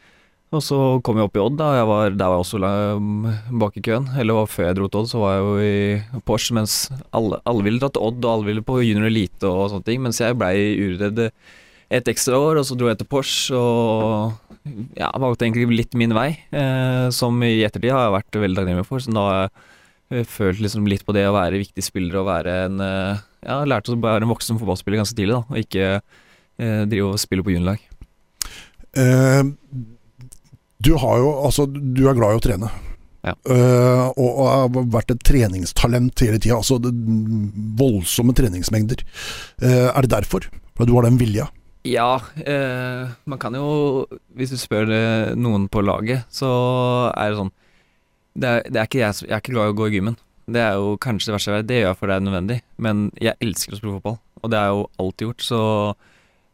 og så kom jeg opp i Odd, da. Jeg var, der var jeg også bak i køen. Eller før jeg dro til Odd, så var jeg jo i Porsche, mens alle, alle ville dra til Odd, og alle ville på junior elite og sånne ting. Mens jeg blei uredd et ekstra år, og så dro jeg til Porsche og ja, valgte egentlig litt min vei. Eh, som i ettertid har jeg vært veldig takknemlig for. Så da har jeg følt liksom litt på det å være viktig spiller og være en eh, Ja, lærte å være en voksen fotballspiller ganske tidlig, da, og ikke eh, drive og spille på juniorlag. Eh, du har jo Altså, du er glad i å trene. Ja. Eh, og, og har vært et treningstalent hele tida. Altså det, voldsomme treningsmengder. Eh, er det derfor? For du har den vilja? Ja, eh, man kan jo Hvis du spør eh, noen på laget, så er det sånn det er, det er ikke jeg, jeg er ikke glad i å gå i gymmen. Det er jo kanskje det verste jeg vet. Det gjør jeg for det er nødvendig. Men jeg elsker å spille fotball, og det jeg jo alltid gjort. Så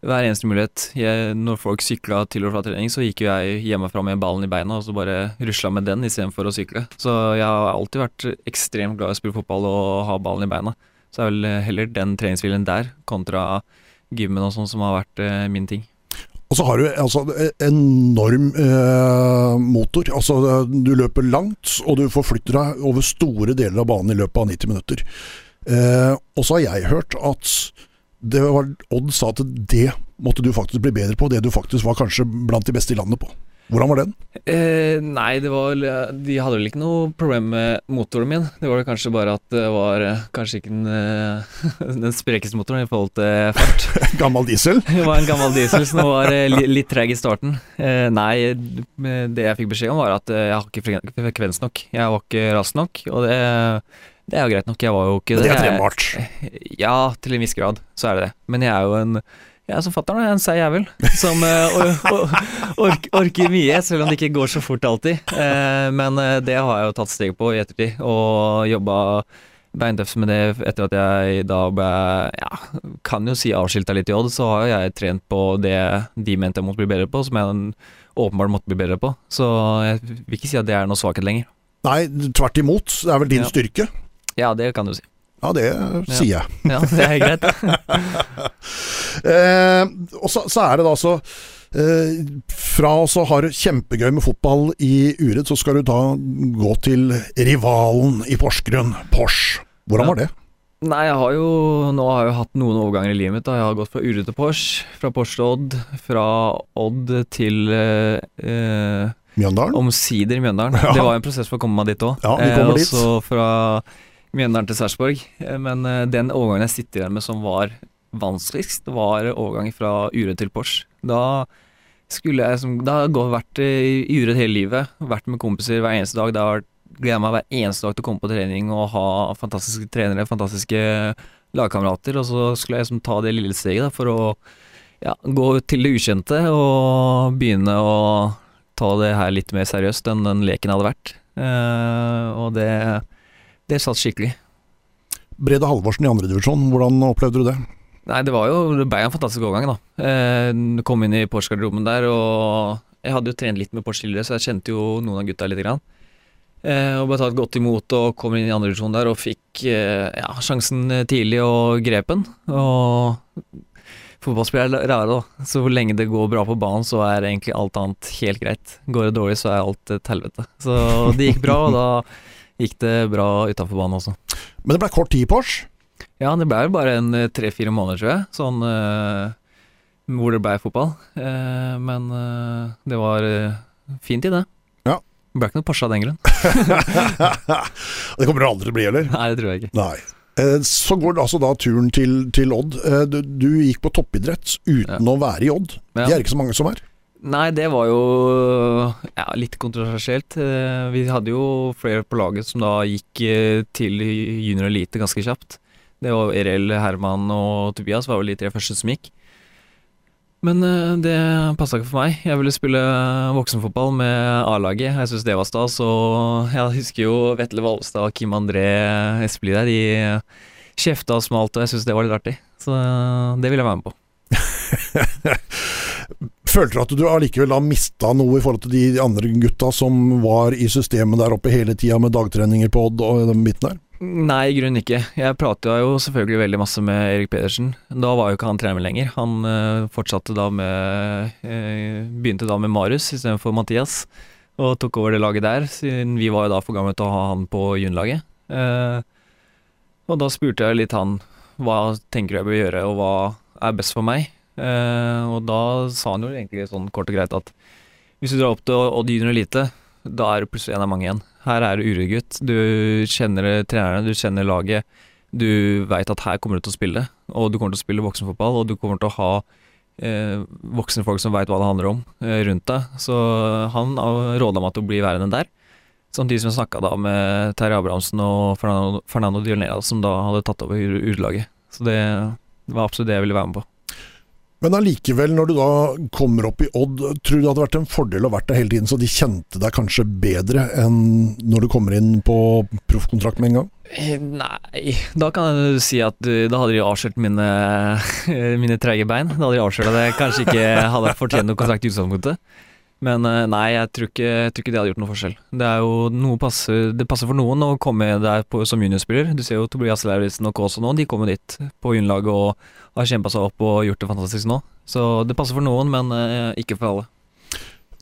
hver eneste mulighet jeg, Når folk sykla til og fra trening, så gikk jo jeg hjemmefra med ballen i beina og så bare rusla med den istedenfor å sykle. Så jeg har alltid vært ekstremt glad i å spille fotball og ha ballen i beina. Så det er vel heller den treningsviljen der kontra gymmen og sånn som har vært eh, min ting. Og så har du altså enorm eh, motor. Altså du løper langt, og du forflytter deg over store deler av banen i løpet av 90 minutter. Eh, og så har jeg hørt at det var, Odd sa at det måtte du faktisk bli bedre på, det du faktisk var kanskje blant de beste i landet på. Hvordan var den? Eh, nei, det var De hadde vel ikke noe problem med motoren min. Det var kanskje bare at det var eh, kanskje ikke den, eh, den sprekeste motoren i forhold til fart. gammel diesel? Det var en gammel diesel som var eh, li, litt treg i starten. Eh, nei, det jeg fikk beskjed om var at jeg har ikke frekvens nok. Jeg var ikke rask nok, og det det er jo greit nok, jeg var jo ikke det. Det er trenbart? Ja, til en viss grad, så er det det. Men jeg er jo en jeg er som fatter'n, en seig jævel. Som uh, or, or, orker mye, selv om det ikke går så fort alltid. Uh, men uh, det har jeg jo tatt steg på i ettertid, og jobba beintøft med det etter at jeg da ble Ja, kan jo si avskilta litt i Odd, så har jeg trent på det de mente jeg måtte bli bedre på, som jeg åpenbart måtte bli bedre på. Så jeg vil ikke si at det er noe svakhet lenger. Nei, tvert imot. Det er vel din ja. styrke? Ja, det kan du si. Ja, det sier jeg. Ja, det er greit. eh, og så, så, er det da så eh, Fra å ha det kjempegøy med fotball i Uredd, så skal du da gå til rivalen i Porsgrunn, Pors. Hvordan var det? Nei, jeg har jo Nå har jeg jo hatt noen overganger i livet mitt. Da. Jeg har gått fra Uredd til Pors, fra Pors til Odd, fra Odd til eh, eh Mjøndalen? Omsider Mjøndalen. Ja. Det var jo en prosess for å komme meg dit òg. Ja, vi kommer eh, dit. Også fra Mjøndalen til Sarpsborg. Eh, men eh, den overgangen jeg sitter igjen med som var vanskeligst, var overgangen fra Uredd til Pors. Da skulle jeg som, Da har jeg vært i Uredd hele livet, vært med kompiser hver eneste dag. Da har gleda meg hver eneste dag til å komme på trening og ha fantastiske trenere, fantastiske lagkamerater. Og så skulle jeg som ta det lille steget da, for å ja, gå til det ukjente og begynne å ta det her litt mer seriøst enn den leken hadde vært. Uh, og det det satt skikkelig. Brede Halvorsen i andredivisjon, hvordan opplevde du det? Nei, det var jo Det ble en fantastisk overgang, da. Eh, kom inn i Porsche-garderoben der, og jeg hadde jo trent litt med Porsche tidligere, så jeg kjente jo noen av gutta litt. grann. Eh, og ble tatt godt imot og kom inn i andredivisjon der og fikk eh, ja, sjansen tidlig og grep den. Og fotballspillere er rare, da. Så hvor lenge det går bra på banen, så er egentlig alt annet helt greit. Går det dårlig, så er alt et helvete. Så det gikk bra, og da gikk det bra utafor banen også. Men det ble kort tid, i Porsche? Ja, det ble bare en eh, tre-fire måneder, tror jeg. Sånn uh, hvor det ble fotball. Uh, men uh, det var fint i det. Ja. Det ble ikke noe Porsche av den grunn. det kommer det aldri til å bli, eller? Nei, det tror jeg ikke. Nei. Så går det altså da turen til, til Odd. Du, du, gikk på toppidrett uten ja. å være i Odd. Det er ikke så mange som er. Nei, det var jo ja, litt kontroversielt. Eh, vi hadde jo flere på laget som da gikk eh, til junior elite ganske kjapt. Det var Erel, Herman og Tobias var vel de tre første som gikk. Men eh, det passa ikke for meg. Jeg ville spille voksenfotball med A-laget. Jeg syns det var stas. Og jeg husker jo Vetle Valvestad og Kim André Espelid der. De kjefta og smalt, og jeg syns det var litt artig. Så det ville jeg være med på. Følte du at du allikevel har mista noe i forhold til de andre gutta som var i systemet der oppe hele tida med dagtreninger på Odd og den biten der? Nei, i grunnen ikke. Jeg prata jo selvfølgelig veldig masse med Erik Pedersen. Da var jo ikke han trener lenger. Han uh, fortsatte da med uh, Begynte da med Marius istedenfor Mathias, og tok over det laget der, siden vi var jo da for gamle til å ha han på juniorlaget. Uh, og da spurte jeg litt han hva tenker du jeg bør gjøre, og hva er best for meg. Uh, og da sa han jo egentlig sånn kort og greit at hvis du drar opp til Odd junior elite, da er du plutselig en av mange igjen. Her er du uregutt. Du kjenner trenerne, du kjenner laget. Du veit at her kommer du til å spille, og du kommer til å spille voksenfotball, og du kommer til å ha eh, voksne folk som veit hva det handler om, eh, rundt deg. Så han råda meg til å bli værende der. Samtidig som jeg snakka da med Terje Abrahamsen og Fernando, Fernando Dionera, som da hadde tatt over urlaget. Så det var absolutt det jeg ville være med på. Men allikevel, når du da kommer opp i Odd, tror du det hadde vært en fordel å vært der hele tiden, så de kjente deg kanskje bedre enn når du kommer inn på proffkontrakt med en gang? Eh, nei, da kan jeg si at eh, da hadde de avslørt mine, mine treige bein. Da hadde de avslørt at jeg kanskje ikke hadde fortjent noen kontrakt i utgangspunktet. Men eh, nei, jeg tror, ikke, jeg tror, ikke, det hadde gjort noe forskjell. Det jo noe passer, det passer for noen å komme der på, som juniorspiller. Du ser jo Tobias Lauritzen og Kaasa nå, de kommer dit på juniorlaget og har kjempa seg opp og gjort det fantastisk nå. Så det passer for noen, men eh, ikke for alle.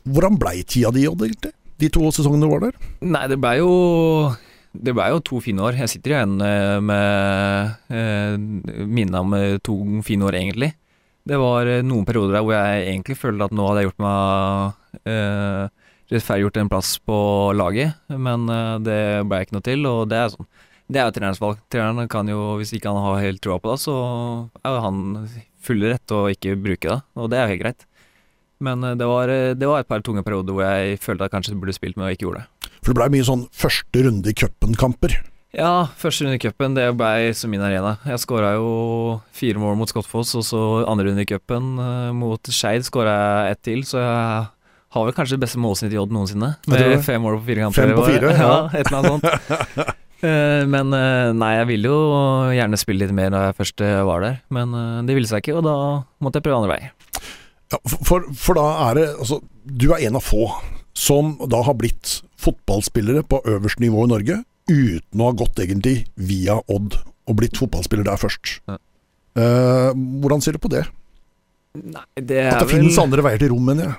Hvordan blei tida di, Odd, egentlig? De to sesongene du var der? Nei, det blei jo det ble jo to fine år. Jeg sitter igjen eh, med eh, minnet om eh, to fine år, egentlig. Det var eh, noen perioder der hvor jeg egentlig følte at nå hadde jeg gjort meg eh, rettferdiggjort en plass på laget, men eh, det ble ikke noe til, og det er sånn. Det er jo trenerens valg. Treneren kan jo, hvis ikke han har helt troa på det, så er han full rett til å ikke bruke det, og det er helt greit. Men eh, det var, eh, det var et par tunge perioder hvor jeg følte at jeg kanskje burde spilt, men jeg ikke gjorde det. For det blei mye sånn første runde i cupen-kamper. Ja, første runde i cupen, det blei som min arena. Jeg skåra jo fire mål mot Skottfoss, og så andre runde i cupen uh, mot Skeid skåra jeg ett til, så jeg har vel kanskje det beste målsnittet i Odd noensinne. Med fem mål på fire kamper. Fem på fire, ja. ja. Et eller annet sånt. uh, men nei, jeg ville jo gjerne spille litt mer da jeg først var der, men det ville seg ikke, og da måtte jeg prøve andre veier. Ja, for, for, da er det Altså, du er en av få som da har blitt fotballspillere på øverste nivå i Norge uten å ha gått egentlig via Odd og blitt fotballspiller der først. Ja. Uh, hvordan ser du på det? Nei, det at det vel... finnes andre veier til rom, mener jeg.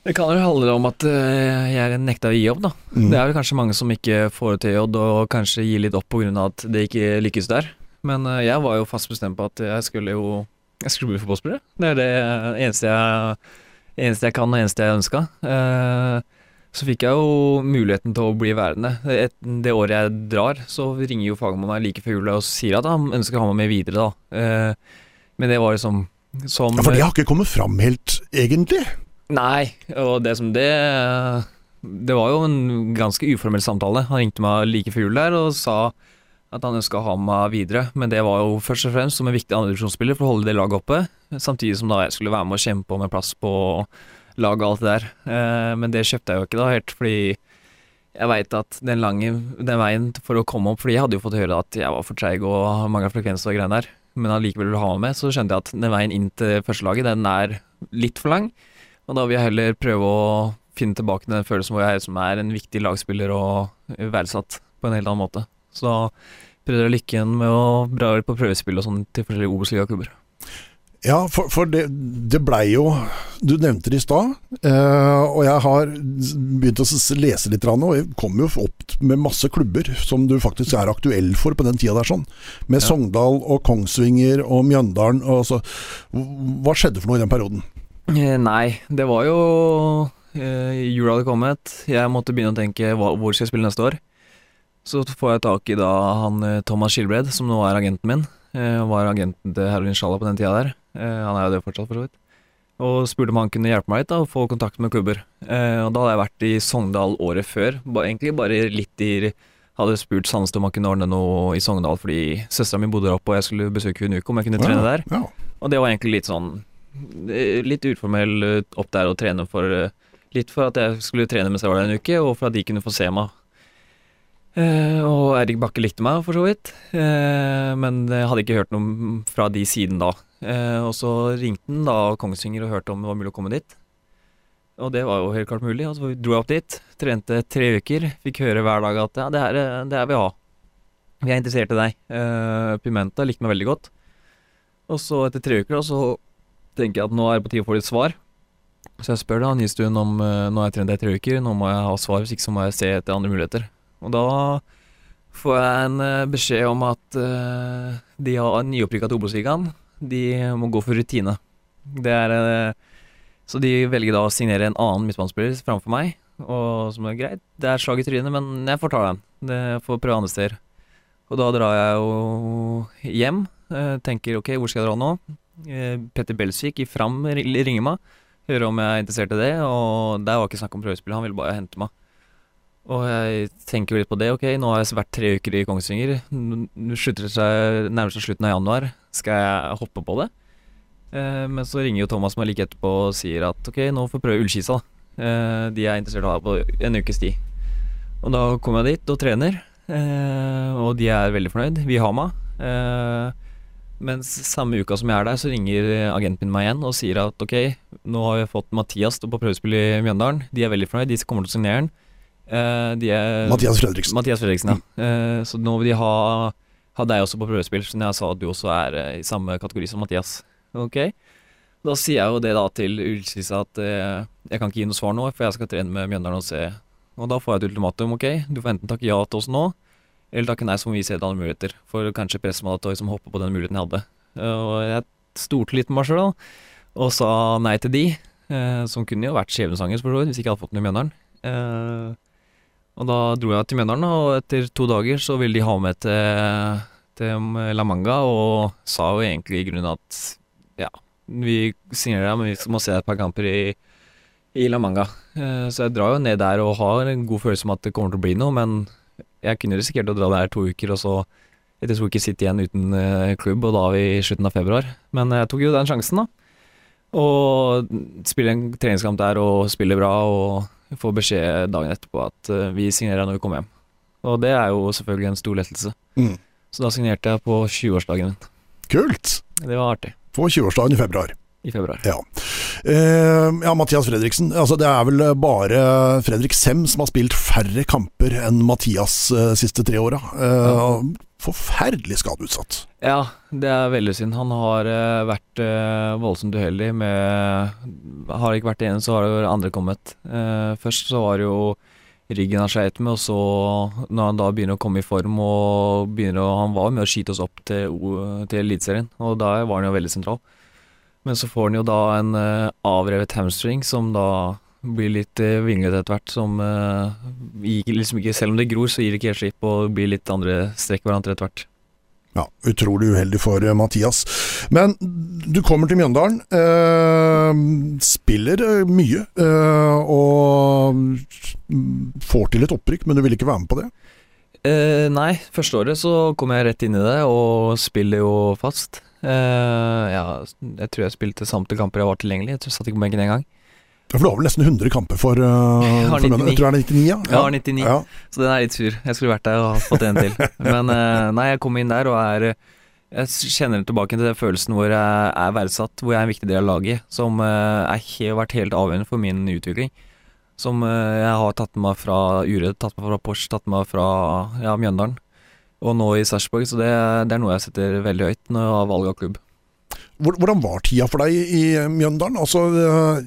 Det kan jo handle om at uh, jeg nekta å gi opp, da. Mm. Det er vel kanskje mange som ikke får det til i Odd, og kanskje gir litt opp pga. at det ikke lykkes der. Men uh, jeg var jo fast bestemt på at jeg skulle jo Jeg skulle bli fotballspiller. Det er det eneste jeg, eneste jeg kan, og eneste jeg ønska. Uh, så fikk jeg jo muligheten til å bli værende. Et, det året jeg drar, så ringer jo fagmannen like før jul og sier at han ønsker å ha meg med videre, da. Eh, men det var liksom som Ja, For det har ikke kommet fram helt, egentlig? Nei, og det som det Det var jo en ganske uformell samtale. Han ringte meg like før jul der og sa at han ønska å ha meg videre, men det var jo først og fremst som en viktig andredivisjonsspiller for å holde det laget oppe, samtidig som da jeg skulle være med og kjempe om en plass på lag og alt det der. Eh, men det kjøpte jeg jo ikke da helt, fordi jeg veit at den lange den veien for å komme opp Fordi jeg hadde jo fått høre at jeg var for treig og mangla frekvens og greier der, men allikevel ville ha meg med, så skjønte jeg at den veien inn til førstelaget, den er litt for lang. Og da vil jeg heller prøve å finne tilbake til den følelsen hvor jeg som er en viktig lagspiller og verdsatt på en helt annen måte. Så da prøvde jeg lykken med å dra på prøvespill og sånn til forskjellige Obos-ligaklubber. Ja, for, for det, det blei jo Du nevnte det i stad, eh, og jeg har begynt å lese litt, og jeg kom jo opp med masse klubber som du faktisk er aktuell for på den tida der, sånn. Med ja. Sogndal og Kongsvinger og Mjøndalen og så. Hva skjedde for noe i den perioden? Eh, nei, det var jo eh, Jula hadde kommet. Jeg måtte begynne å tenke hva, hvor skal jeg spille neste år. Så får jeg tak i da han eh, Thomas Skilbred, som nå er agenten min. Eh, var agenten til Heroin Sjalla på den tida der. Eh, han er jo det fortsatt, for så vidt. Og spurte om han kunne hjelpe meg litt da, og få kontakt med klubber. Eh, og da hadde jeg vært i Sogndal året før. Egentlig bare litt i Hadde spurt Sandnes om han kunne ordne noe i Sogndal fordi søstera mi bodde der oppe og jeg skulle besøke henne uke om jeg kunne trene der. Ja. Og det var egentlig litt sånn eh, Litt uformell opp der å trene for Litt for at jeg skulle trene mens jeg var der en uke, og for at de kunne få se meg Eh, og Erik Bakke likte meg, for så vidt. eh, men jeg hadde ikke hørt noe fra de siden da. Uh, og så ringte han da Kongsvinger og hørte om det var mulig å komme dit. Og det var jo helt klart mulig. Og så dro jeg opp dit. Trente tre uker. Fikk høre hver dag at ja, det her det er vi ha. Vi er interessert i deg. Pimenta likte meg veldig godt. Og så etter tre uker da, så tenker jeg at nå er det på tide å få litt svar. Så jeg spør da Nystuen om nå har jeg trent deg i tre uker, nå må jeg ha svar, hvis ikke så må jeg se etter andre muligheter. Og da får jeg en uh, beskjed om at uh, de har nyopprykka til Obos-ligaen. De må gå for rutine. Det er uh, Så de velger da å signere en annen midtbanespiller framfor meg, og som er greit. Det er slag i trynet, men jeg får ta den. Det får prøve andre steder. Og da drar jeg jo hjem. tenker ok, hvor skal jeg dra nå? Petter Belsvik i Fram ringer meg. Hører om jeg er interessert i det, og der var ikke snakk om prøvespill, han ville bare hente meg. Og jeg tenker jo litt på det. Ok, nå har jeg vært tre uker i Kongsvinger. Nå Slutter det seg, nærmer seg slutten av januar. Skal jeg hoppe på det? Eh, men så ringer jo Thomas meg like etterpå og sier at ok, nå får vi prøve Ullkisa. Eh, de er interessert i å ha på en ukes tid. Og da kommer jeg dit og trener, eh, og de er veldig fornøyd. Vi har meg. Eh, mens samme uka som jeg er der, så ringer agenten min meg igjen og sier at ok, nå har vi fått Mathias på prøvespill i Mjøndalen. De er veldig fornøyd, de kommer til å signere den. Uh, er, Mathias Fredriksen. Mathias Fredriksen, ja. Uh, så nå vil de ha, ha deg også på prøvespill, siden jeg sa at du også er uh, i samme kategori som Mathias. Ok. Da sier jeg jo det da til Ullskissa at eh, jeg kan ikke gi noe svar nå, for jeg skal trene med Mjøndalen og se. Og da får jeg et ultimatum. Ok, du får enten takke ja til oss nå, eller takke nei, så må vi se etter andre muligheter. For kanskje å liksom, hoppe på den muligheten jeg hadde. Eh, og jeg stolte litt på meg sjøl, og sa nei til de. Eh, som kunne jo vært skjebnesangers, for så vidt, hvis jeg ikke hadde fått den i Mjøndalen. Og da dro jeg til Mjøndalen, og etter to dager så ville de ha med til, til La Manga, og sa jo egentlig i grunnen at ja, vi signerer deg, men vi må se et par kamper i, i La Manga. Eh, så jeg drar jo ned der og har en god følelse om at det kommer til å bli noe, men jeg kunne risikert å dra der to uker, og så etter to uker sitte igjen uten eh, klubb, og da er vi i slutten av februar. Men jeg tok jo den sjansen, da. Og spille en treningskamp der og spille bra, og få beskjed dagen etterpå at uh, vi signerer når vi kommer hjem. Og det er jo selvfølgelig en stor lettelse. Mm. Så da signerte jeg på 20-årsdagen min. Kult! Det var artig. På 20-årsdagen i februar. I februar. Ja. Uh, ja, Mathias Fredriksen. Altså, det er vel bare Fredrik Sem som har spilt færre kamper enn Mathias uh, siste tre åra. Uh, Ja. Forferdelig skadeutsatt. Ja, det er veldig synd. Han har eh, vært eh, voldsomt uheldig med Har ikke vært det ene, så har det andre kommet. Eh, først så var det jo ryggen han sleit med, og så når han da begynner å komme i form og begynner å Han var med å skyte oss opp til, til Eliteserien, og da var han jo veldig sentral. Men så får han jo da en uh, avrevet hamstring som da blir litt uh, vinglete etter hvert. Som uh, liksom ikke Selv om det gror, så gir det ikke helt slipp og blir litt andre strekk hverandre etter hvert. Ja, Utrolig uheldig for eh, Mathias. Men du kommer til Mjøndalen. Eh, spiller eh, mye. Eh, og får til et opprykk, men du vil ikke være med på det? Eh, nei, første året så kom jeg rett inn i det og spiller jo fast. Eh, ja, jeg tror jeg spilte samtlige kamper jeg var tilgjengelig. Jeg tror jeg satt ikke på benken engang. Ja, For du har vel nesten 100 kamper for, uh, Jeg har for Mjøndalen? 99. Jeg tror det er 99, ja. Jeg har 99, Ja. så den er litt sur. Jeg skulle vært der og fått en til. Men uh, nei, jeg kom inn der og er Jeg kjenner tilbake til den følelsen hvor jeg er verdsatt, hvor jeg er en viktig del av laget, som eh, har vært helt avgjørende for min utvikling. Som uh, jeg har tatt med meg fra Uredd, tatt med meg fra Porsche, tatt med meg fra ja, Mjøndalen. Og nå i Sarpsborg, så det, det er noe jeg setter veldig høyt når jeg har valg av klubb. Hvordan var tida for deg i Mjøndalen? Altså, øh,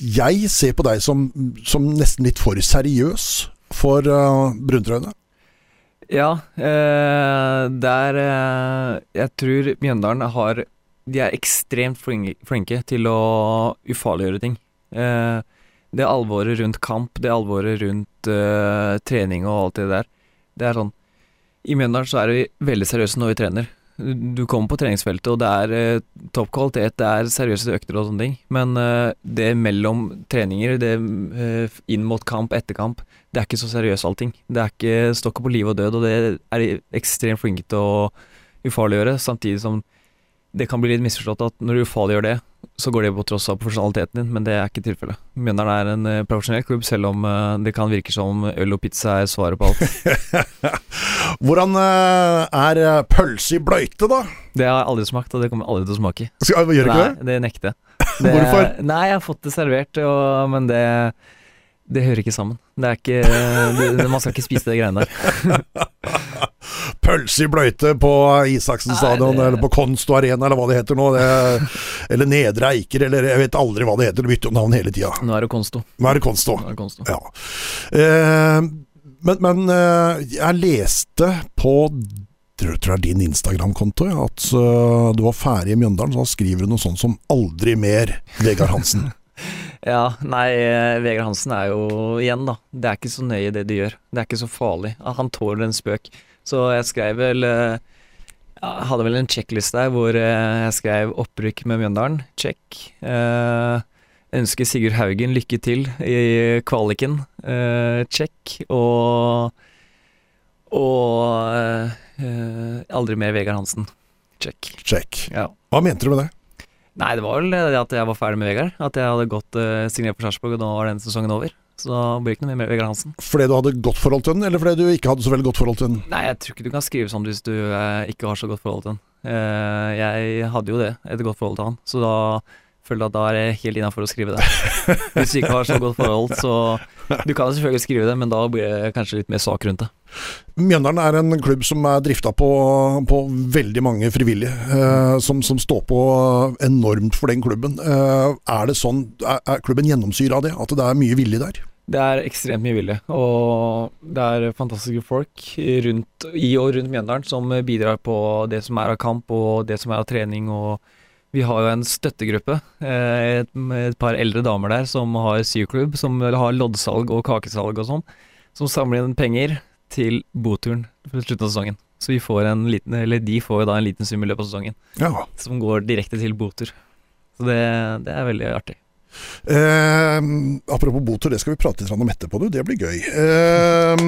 jeg ser på deg som, som nesten litt for seriøs for uh, bruntrøyene. Ja, eh, der eh, Jeg tror Mjøndalen har De er ekstremt flinke, flinke til å ufarliggjøre ting. Eh, det alvoret rundt kamp, det alvoret rundt eh, trening og alt det der, det er sånn I Mjøndalen så er vi veldig seriøse når vi trener. Du kommer på treningsfeltet, og det er eh, topp kvalitet, det er seriøse økter og sånne ting. Men eh, det mellom treninger, det eh, inn mot kamp, etter kamp, det er ikke så seriøst allting. Det er ikke stokket på liv og død, og det er de ekstremt flinke til å ufarliggjøre, samtidig som det kan bli litt misforstått at når du ufarliggjør det, så går det på tross av profesjonaliteten din, men det er ikke tilfellet. Mjøndalen er en eh, profesjonell klubb, selv om eh, det kan virke som øl og pizza er svaret på alt. Hvordan øh, er pølse i bløyte, da? Det har jeg aldri smakt, og det kommer jeg aldri til å smake. Skal, gjør ikke Nei, det? det nekter jeg. Hvorfor? Nei, jeg har fått det servert, og, men det det hører ikke sammen. Det er ikke Man skal ikke spise de greiene der. Pølse i bløyte på Isaksen stadion, det- eller på Konsto Arena, eller hva det heter nå. Det, eller Nedre Eiker, eller jeg vet aldri hva det heter. Det bytter jo navn hele tida. Nå er det konsto. Nå er det Konsto. Er det konsto. Ja. Eh, men men eh, jeg leste på tror, tror det er din Instagram-konto at uh, du var ferdig i Mjøndalen, så da skriver du noe sånt som 'aldri mer', Vegard Hansen. Ja, nei, eh, Vegard Hansen er jo igjen, da. Det er ikke så nøye det de gjør. Det er ikke så farlig. Han tåler en spøk. Så jeg skrev vel eh, Jeg hadde vel en checklist der hvor eh, jeg skrev opprykk med Mjøndalen. Check. Eh, ønsker Sigurd Haugen lykke til i kvaliken. Eh, check. Og Og eh, aldri mer Vegard Hansen. Check. Check. Ja. Hva mente du med det? Nei, det var vel det at jeg var ferdig med Vegard. At jeg hadde gått uh, signert for Sarpsborg, og nå var den sesongen over. Så da blir det ikke noe mer med Vegard Hansen. Fordi du hadde godt forhold til den, eller fordi du ikke hadde så veldig godt forhold til den? Nei, jeg tror ikke du kan skrive sånn hvis du uh, ikke har så godt forhold til han. Uh, jeg hadde jo det, et godt forhold til han. Så da føler at da er det helt innafor å skrive det. Hvis du ikke har så godt forhold, så Du kan selvfølgelig skrive det, men da blir det kanskje litt mer sak rundt det. Mjøndalen er en klubb som er drifta på, på veldig mange frivillige, eh, som, som, står på enormt for den klubben. Eh, er det sånn, er, er klubben gjennomsyra av det, at det er mye vilje der? Det er ekstremt mye vilje, og det er fantastiske folk rundt, i og rundt Mjøndalen som bidrar på det som er av kamp og det som er av trening. og vi har jo en støttegruppe, med et, et, par eldre damer der som har syklubb, som har loddsalg og kakesalg og sånn, som samler inn penger til boturen på slutten av sesongen. Så vi får en liten, eller de får jo da en liten sum i løpet av sesongen, ja. som går direkte til botur. Så det, det er veldig artig. Eh, apropos botur, det skal vi prate litt om etterpå, du. Det blir gøy. Eh,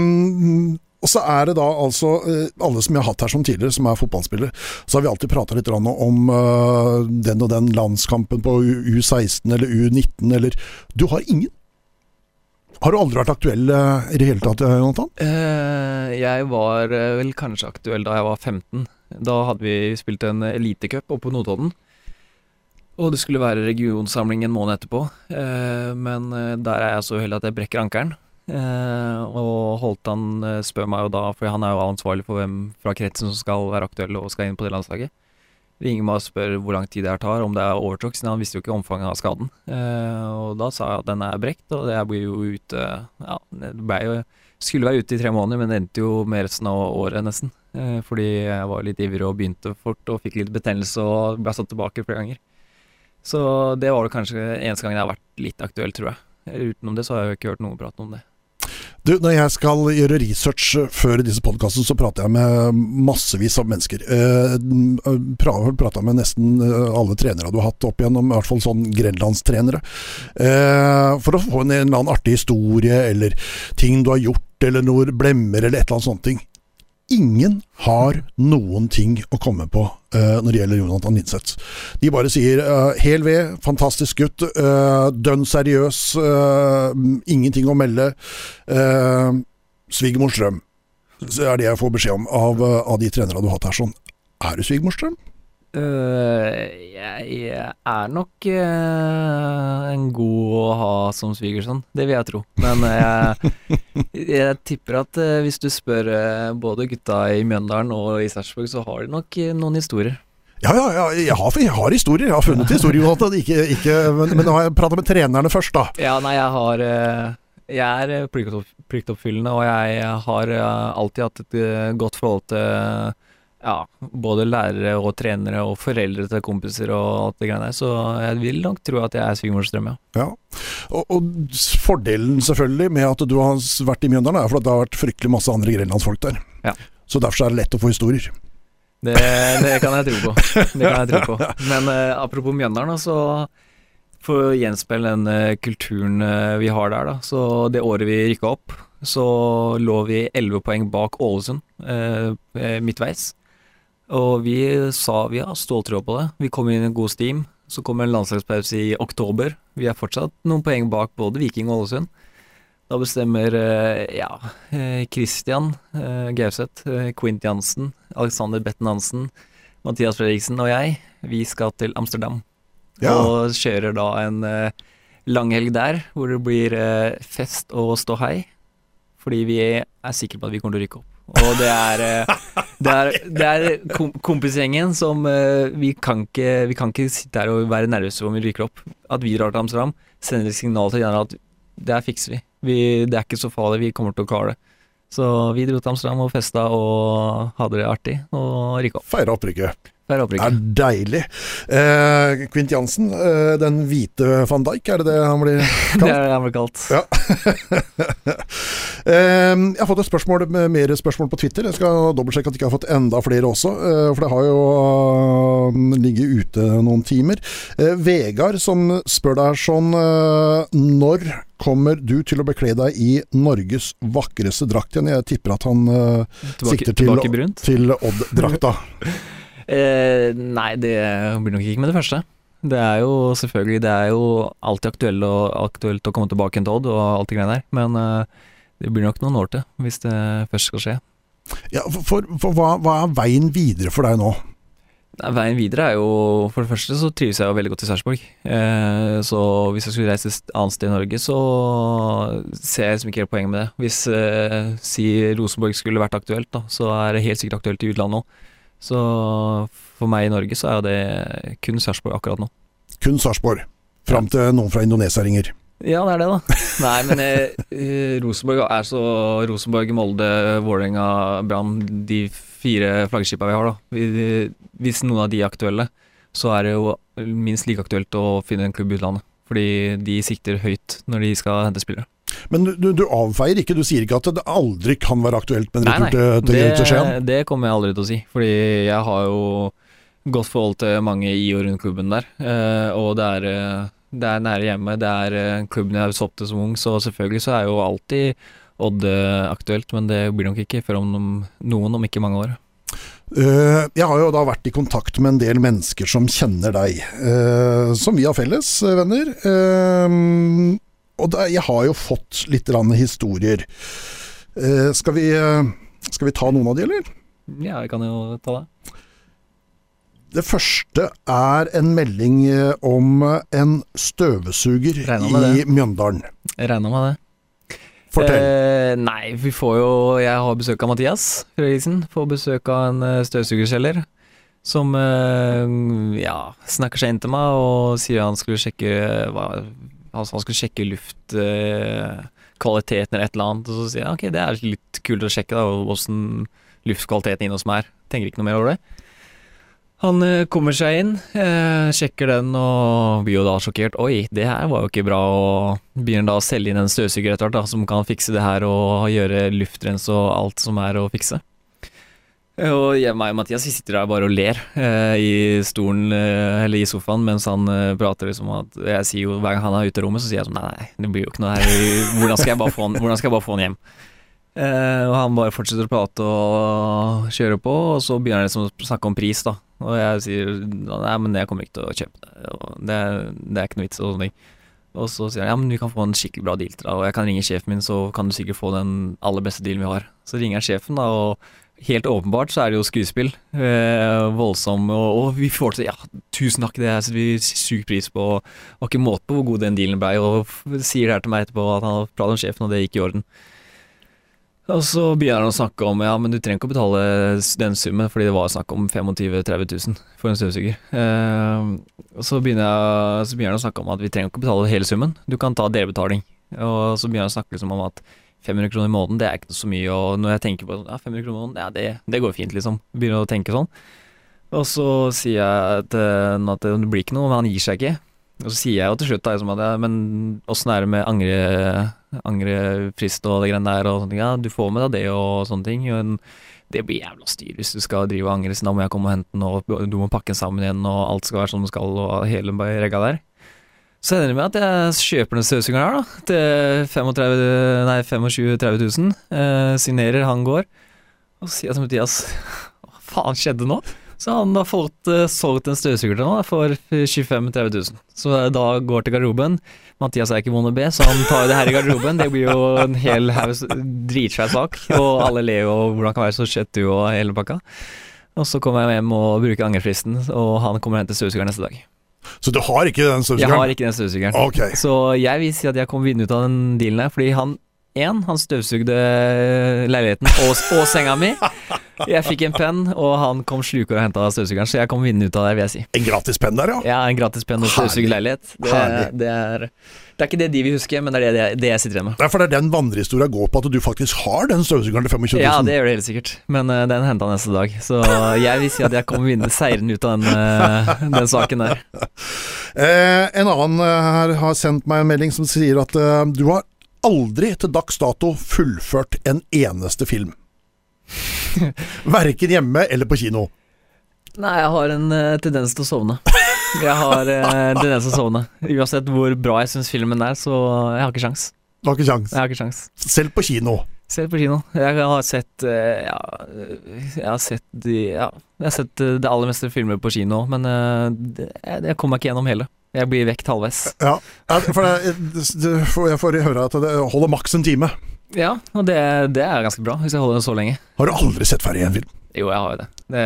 og så er det da altså eh, Alle som jeg har hatt her som tidligere, som er fotballspillere, så har vi alltid prata litt om uh, den og den landskampen på U16 eller U19 eller Du har ingen? Har du aldri vært aktuell uh, i det hele tatt, Jonathan? Jeg var vel kanskje aktuell da jeg var 15. Da hadde vi spilt en elitecup oppe på Notodden. Og det skulle være regionsamling en måned etterpå, men der er jeg så uheldig at jeg brekker ankelen. Eh, og Holtan eh, spør meg jo da, for han er jo ansvarlig for hvem fra kretsen som skal være aktuell og skal inn på det landslaget. Ringer meg og spør hvor lang tid det her tar, om det er overtråkk, siden han visste jo ikke omfanget av skaden. Eh, og da sa jeg at den er brekt, og jeg blir jo ute Ja, det ble jo Skulle være ute i tre måneder, men det endte jo med resten av året, nesten. Fordi jeg var litt ivrig og begynte fort og fikk litt betennelse og ble satt tilbake flere ganger. Så det var det kanskje eneste gangen jeg har vært litt aktuell, tror jeg. Utenom det så har jeg jo ikke hørt noen prate om det. Du, når jeg skal gjøre research før disse podkastene, så prater jeg med massevis av mennesker. Eh, Prata med nesten eh, alle trenere du har hatt opp igjennom, i hvert fall sånn grenlandstrenere. Eh, for å få en eller annen artig historie, eller ting du har gjort, eller noen blemmer, eller et eller annet sånt. ting. Ingen har noen ting å komme på uh, når det gjelder Jonathan Linseth. De bare sier uh, hel ved, fantastisk gutt, uh, dønn seriøs, ingenting å melde. Uh, Svigermors drøm, er det jeg får beskjed om av, av de trenerne du har hatt her. sånn. Er du svigermors drøm? Uh, jeg er nok uh, en god å ha som svigersønn, det vil jeg tro. Men jeg, jeg tipper at hvis du spør både gutta i Mjøndalen og i Sarpsborg, så har de nok noen historier. Ja, ja, ja jeg, har, jeg, har, historier. Jeg har funnet historier, ikke, ikke, men, men nå har jeg prata med trenerne først, da. Ja, nei, jeg har Jeg er pliktoppfyllende, og jeg har alltid hatt et godt forhold til ja, både lærere og trenere og foreldre til kompiser og alt det greiene der. Så jeg vil nok tro at jeg er svigermors drøm, ja. ja. Og, og, fordelen selvfølgelig med at du har vært i Mjøndalen, er for at det har vært fryktelig masse andre grenlandsfolk der. Ja. Så derfor er det lett å få historier. Det, det kan jeg tro på. Det kan jeg tro på. Men uh, apropos Mjøndalen, så for å gjenspeile den uh, kulturen uh, vi har der, da. Så det året vi rykka opp, så lå vi elleve poeng bak Ålesund midtveis. Og vi sa vi har ståltråd på det. Vi kom inn i en god steam. Så kommer en landslagspause i oktober. Vi er fortsatt noen poeng bak både Viking og Ålesund. Da bestemmer eh, ja, eh, Christian eh, Gauseth, Quint Jansen, Alexander Betten Hansen, Mathias Fredriksen og jeg, vi skal til Amsterdam. Ja. Og kjører da en langhelg der, hvor det blir fest og ståhei. Fordi vi er sikre på at vi kommer til å rykke opp. Og det er, eh, det er, det er kompisgjengen som eh, vi kan, ikke, vi kan ikke sitte her og være nervøse om vi ryker opp. At vi drar til Amsterdam, sender et signal til Jan at det her fikser vi. vi. Det er ikke så farlig, vi kommer til å klare det. Så vi dro til Amsterdam og festa og hadde det artig, og rykka opp. Feira opprykket. Det er deilig. Eh, Quint Jansen, eh, den hvite van Dijk, er det det han blir kalt? det er det han blir kalt. Ja. eh, jeg har fått et spørsmål, mer spørsmål på Twitter. Jeg skal dobbeltsjekke at jeg ikke har fått enda flere også, eh, for det har jo uh, ligget ute noen timer. Eh, Vegard som spør deg sånn eh, Når kommer du til å bekle deg i Norges vakreste drakt igjen? Jeg tipper at han sikter til, til Odd-drakta. Eh, nei, det blir nok ikke med det første. Det er jo selvfølgelig Det er jo alltid aktuelt, og, aktuelt å komme tilbake til Odd og alt det greiene der, men eh, det blir nok noen år til hvis det først skal skje. Ja, for, for hva, hva, er veien videre for deg nå? Nei, Veien videre er jo For det første så trives jeg jo veldig godt i Sarpsborg. Eh, så hvis jeg skulle reise et annet sted i Norge, så ser jeg liksom ikke helt poenget med det. Hvis eh, si Rosenborg skulle vært aktuelt, da, så er det helt sikkert aktuelt i utlandet òg. Så for meg i Norge så er det kun Sarpsborg akkurat nå. Kun Sarpsborg. Fram til noen fra Indonesia ringer. Ja, det er det, da. Nei, men eh, Rosenborg er så Rosenborg, Molde, Vålerenga, Brann De fire flaggskipene vi har, da. Hvis noen av de er aktuelle, så er det jo minst like aktuelt å finne en klubb i utlandet. Fordi de sikter høyt når de skal hente spillere. Men du, du avfeier ikke, du sier ikke at det aldri kan være aktuelt med en retur til, til, til Skien? Det, kommer jeg aldri til å si. Fordi jeg har jo godt forhold til mange i og rundt klubben der. Eh, og det er, eh, det er nære hjemme. Det er eh, klubben jeg har sopp til som ung, så selvfølgelig så er jo alltid Odd aktuelt. Men det blir nok ikke før om noen, om ikke mange år. Uh, jeg har jo da vært i kontakt med en del mennesker som kjenner deg, uh, som vi har felles venner. Eh, og da, jeg har jo fått litt historier. Eh, skal, vi, eh, skal vi ta noen av de, eller? Ja, vi kan jo ta det. Det første er en melding eh, om en støvsuger i Mjøndalen. Regna med det. Fortell. Eh, nei, vi får jo Jeg har besøk av Mathias Fredriksen. Får besøk av en eh, støvsugerselger som eh, ja, snakker seg inn til meg og sier han skulle sjekke hva, altså han skulle sjekke luftkvaliteten eller et eller annet. Og så sier jeg ok, det er litt kult å sjekke da, åssen luftkvaliteten inne hos meg er. Tenker ikke noe mer over det. Han eh, kommer seg inn, eh, sjekker den og blir jo da sjokkert. Oi, det her var jo ikke bra. Og begynner da å selge inn en støvsuger etter hvert som kan fikse det her og gjøre luftrens og alt som er å fikse. Og jeg, meg og Mathias vi sitter der bare og ler eh, i stolen eh, eller i sofaen mens han eh, prater liksom at Jeg sier jo hver gang han er ute av rommet, så sier jeg sånn nei, nei, det blir jo ikke noe her. Hvordan skal jeg bare få han, bare få han hjem? Eh, og han bare fortsetter å prate og kjøre på, og så begynner han liksom å snakke om pris, da. Og jeg sier nei, men jeg kommer ikke til å kjøpe det. Det, det er ikke noe vits og sånne ting. Og så sier han ja, men vi kan få en skikkelig bra deal til deg, og jeg kan ringe sjefen min, så kan du sikkert få den aller beste dealen vi har. Så ringer jeg sjefen, da, og helt åpenbart så er det jo skuespill. Eh, voldsom, og, og, vi får til ja, tusen takk, det setter vi syk pris på. Og var ikke måte på hvor god den dealen blei, og sier det her til meg etterpå at han har pratet med sjefen, og det gikk i orden. Og så begynner han å snakke om ja, men du trenger ikke å betale den summen, fordi det var snakk om 25 000-30 000 for en støvsuger. Eh, og så begynner, jeg, så begynner han å snakke om at vi trenger ikke å betale hele summen, du kan ta delbetaling. Og så begynner han å snakke liksom om at 500 kroner i måneden, det er ikke så mye, og når jeg tenker på ja, 500 kroner i måneden, ja, det, det går fint, liksom. Begynner å tenke sånn. Og så sier jeg til han at det blir ikke noe, men han gir seg ikke. Og så sier jeg jo til slutt da, liksom at ja, men åssen er det med angre, angrefrist og det greiene der og sånne ting. Ja, du får med deg det og sånne ting. Men det blir jævla styr hvis du skal drive og angre, så da må jeg komme og hente den, og du må pakke den sammen igjen, og alt skal være som det skal, og hele regga der. Så ender det med at jeg kjøper den støvsugeren her, da, til 35 nei, 25 000-30 000. Eh, signerer, han går. Og så sier jeg til Mathias Hva faen skjedde nå? Så han har fått uh, solgt en støvsuger til nå for 25 000-30 000. Så da går til garderoben. Mathias er ikke vond å be, så han tar det her i garderoben. Det blir jo en hel haug dritsvær sak, og alle ler jo hvordan kan være så skjettu og hele pakka. Og så kommer jeg hjem og bruker angrefristen, og han kommer og henter støvsugeren neste dag. Så du har ikke den Jeg har ikke den støvsugeren. Okay. Så jeg vil si at jeg kom vinnende ut av den dealen her, fordi han en, han støvsugde leiligheten og, og senga mi. Jeg fikk en penn, og han kom sluker og henta støvsugeren, så jeg kom vinnende ut av det, vil jeg si. En gratis penn der, ja. Ja, en gratis penn og støvsugerleilighet. Det, det, er, det er ikke det de vil huske, men det er det, det jeg sitter igjen med. Derfor det er den vandrehistoria går på at du faktisk har den støvsugeren til 25 000. Ja, det gjør det helt sikkert, men uh, den henta neste dag. Så jeg vil si at jeg kom vinnende seirende ut av den, uh, den saken der. Eh, en annen eh, her har sendt meg en melding som sier at eh, du har aldri til dags dato fullført en eneste film. Verken hjemme eller på kino. Nei, jeg har en eh, tendens til å sovne. Jeg har eh, en tendens til å sovne. Uansett hvor bra jeg syns filmen er, så jeg har ikke sjans. Du har ikke kjangs. Jeg har ikke sjans. Selv på kino. Selv på kino. Jeg har sett eh, Ja, jeg har sett de Ja, jeg har sett eh, det aller meste filmer på kino, men eh, det, jeg, jeg kommer meg ikke gjennom hele. Jeg blir vekt halvveis. Ja, for det, jeg får høre at det holder maks en time. Ja, og det, det er ganske bra, hvis jeg holder det så lenge. Har du aldri sett ferdig en film? Jo, jeg har jo det. Det,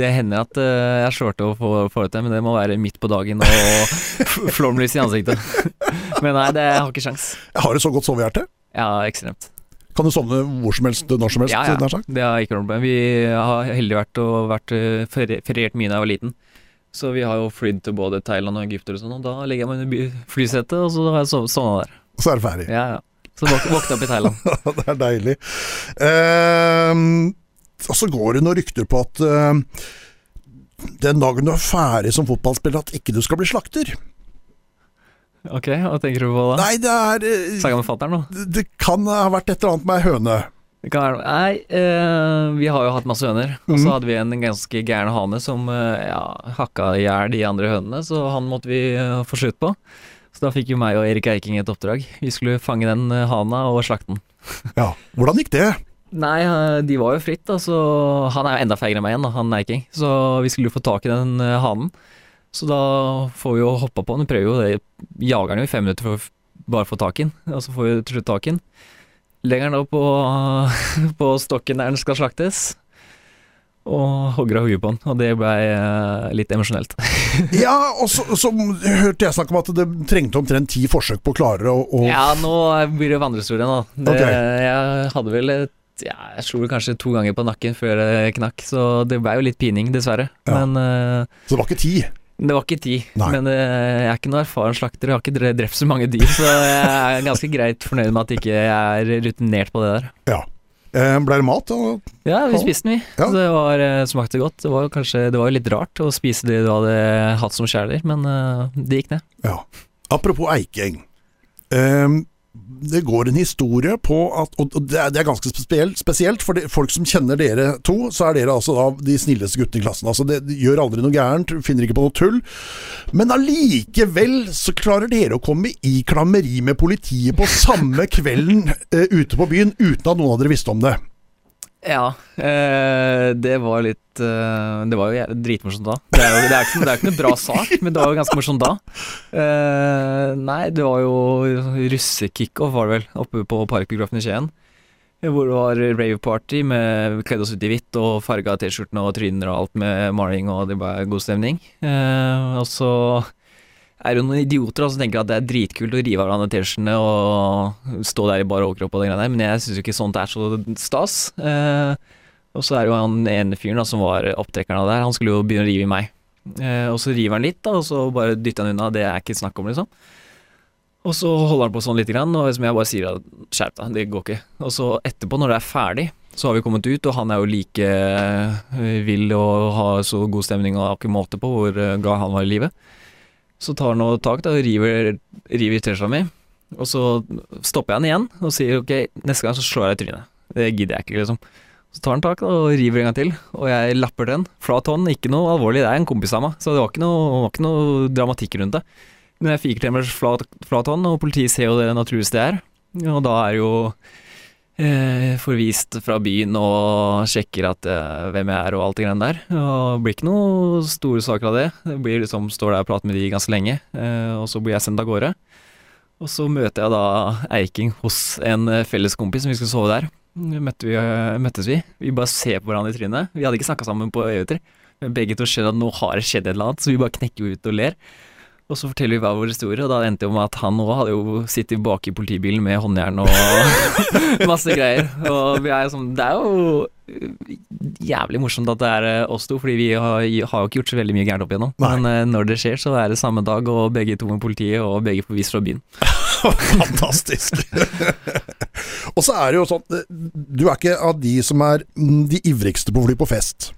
det hender at eh, jeg slår til å få, få det til, men det må være midt på dagen og flomlys i ansiktet. men nei, det jeg har ikke sjans. Jeg har du så godt sovehjerte. Ja, ekstremt. Kan du sovne hvor som helst, når som helst? Ja, ja. Det har ikke noe problem. Vi har heldig vært og vært eh, feriert mye da jeg var liten. Så vi har jo flydd til både Thailand og Egypt og sånn, og da legger jeg meg under flysetet, og så har jeg sov- sovna der. Så er det ferdig. Ja, ja. Så våk våkna opp i Thailand. det er deilig. Ehm, og så går det noen rykter på at ehm, den dagen du er ferdig som fotballspiller, at ikke du skal bli slakter. Ok, hva tenker du på da? Nei, det er eh, Snakka med fatter'n nå? det- Det kan ha vært et eller annet med ei høne. Nei, eh, vi har jo hatt masse høner. Og så Mhm. hadde vi en ganske gæren hane som eh, ja, hakka i hjel de andre hønene, så han måtte vi eh, få slutt på. Så da fikk jo meg og Erik Eiking et oppdrag. Vi skulle fange den eh, hana og slakte den. Ja, Hvordan gikk det? Nei, eh, de var jo fritt, da, så han er jo enda feigere enn meg igjen, da, han Eiking. Så vi skulle jo få tak i den eh, hanen. Så da får vi jo hoppa på den. Vi prøver jo det. Jager den jo i fem minutter for å f- bare få tak i den, og så får vi til slutt tak i den. Legger den opp på, på stokken der den skal slaktes, og hogger av hodet på den. Og det blei uh, litt emosjonelt. Ja, og så, så hørte jeg snakke om at det trengte omtrent ti forsøk på å klare å, Ja, nå blir det vandrehistorie nå. Det, Ok. Jeg hadde vel et ja, jeg slo vel kanskje to ganger på nakken før det knakk, så det blei jo litt pining, dessverre. Ja. Men uh, Så det var ikke ti. Det var ikke ti. Nei. Men eh, jeg er ikke noen erfaren slakter, jeg har ikke drept så mange dyr, så jeg er ganske greit fornøyd med at jeg ikke er rutinert på det der. Ja. Eh, ble det mat? Og, Ja, vi spiste den, vi. Ja. Det var, eh, smakte godt. Det var kanskje Det var litt rart å spise det du hadde hatt som kjæler, men det gikk ned. ja. Apropos Eikeng. Eh, det går en historie på at Og det er, det er ganske spesielt, spesielt for de, folk som kjenner dere to, så er dere altså da de snilleste guttene i klassen. Altså det, de gjør aldri noe gærent, finner ikke på noe tull. Men allikevel så klarer dere å komme i klammeri med politiet på samme kvelden eh, ute på byen, uten at noen av dere visste om det. Ja, eh, det var litt eh, Det var jo dritmorsomt da. Det er jo det er ikke, det er ikke noe bra sak, men det var jo ganske morsomt da. Eh, nei, det var jo russekickoff, var det vel, oppe på Parkbiografen i Skien. Hvor det var rave-party med vi kledde oss ut i hvitt og farga T-skjortene og tryner og alt med maling, og det var god stemning. Eh, og så er det noen idioter da, som tenker at det er dritkult å rive av hverandre T-skjortene og stå der i bar overkropp og det greia der, men jeg syns jo ikke sånt er så stas. Eh, og så er det jo han ene fyren som var opptrekkeren av det her, han skulle jo begynne å rive i meg. Eh, og så river han litt, da, og så bare dytter han unna, det er ikke snakk om, liksom. Og så holder han på sånn lite grann, og jeg bare sier at skjerp deg, det går ikke. Og så etterpå, når det er ferdig, så har vi kommet ut, og han er jo like eh, vill og har så god stemning og har ikke måte på hvor eh, glad han var i livet. Så tar han noe tak da, og river, river T-skjorta mi, og så stopper jeg han igjen og sier ok, neste gang så slår jeg i trynet. Det gidder jeg ikke, liksom. Så tar han tak da, og river en gang til, og jeg lapper den. Flat hånd, ikke noe alvorlig, det er en kompis av meg, så det var ikke noe, var ikke noe dramatikk rundt det. Men jeg fiker til med flat, flat hånd, og politiet ser jo det naturligste det er. Og da er jo forvist fra byen og sjekker at eh, hvem jeg er og alt det greiene der. Og det blir ikke noen store saker av det. Det blir liksom, Står der og prater med de ganske lenge, eh, og så blir jeg sendt av gårde. Og så møter jeg da Eiking hos en eh, felles kompis som vi skulle sove der. Møtte vi, eh, møttes vi. Vi bare ser på hverandre i trynet. Vi hadde ikke snakka sammen på evigheter. Men begge to skjønner at nå har det skjedd et eller annet, så vi bare knekker ut og ler. Og så forteller vi hver vår historie, og da endte det med at han òg hadde jo sittet bak i politibilen med håndjern og masse greier. Og vi er sånn Det er jo jævlig morsomt at det er øh, oss to, fordi vi har, har jo ikke gjort så veldig mye gærent opp igjennom. Nei. Men øh, når det skjer, så er det samme dag, og begge to med politiet, og begge på vis fra byen. Fantastisk. og så er det jo sånn eh, Du er ikke av de som er de ivrigste på å fly på fest.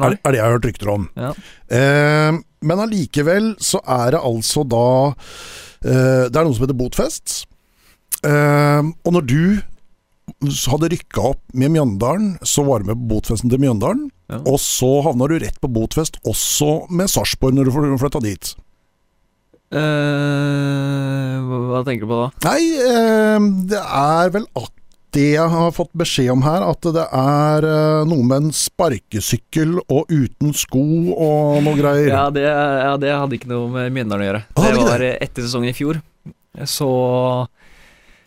Er, er det jeg har hørt rykter om. Ja. Eh, men allikevel så er det altså da eh, Det er noe som heter botfest. Eh, og når du hadde rykka opp med Mjøndalen, så var du med på botfesten til Mjøndalen. Ja. Og så havna du rett på botfest også med Sarpsborg når du flytta dit. Eh, hva, tenker du på da? Nei, eh, det er vel at det jeg har fått beskjed om her, at det er eh, noe med en sparkesykkel og uten sko og noe greier. Ja det, ja, det hadde ikke noe med Mjøndalen å gjøre. Ah, det, det var etter sesongen i fjor. Så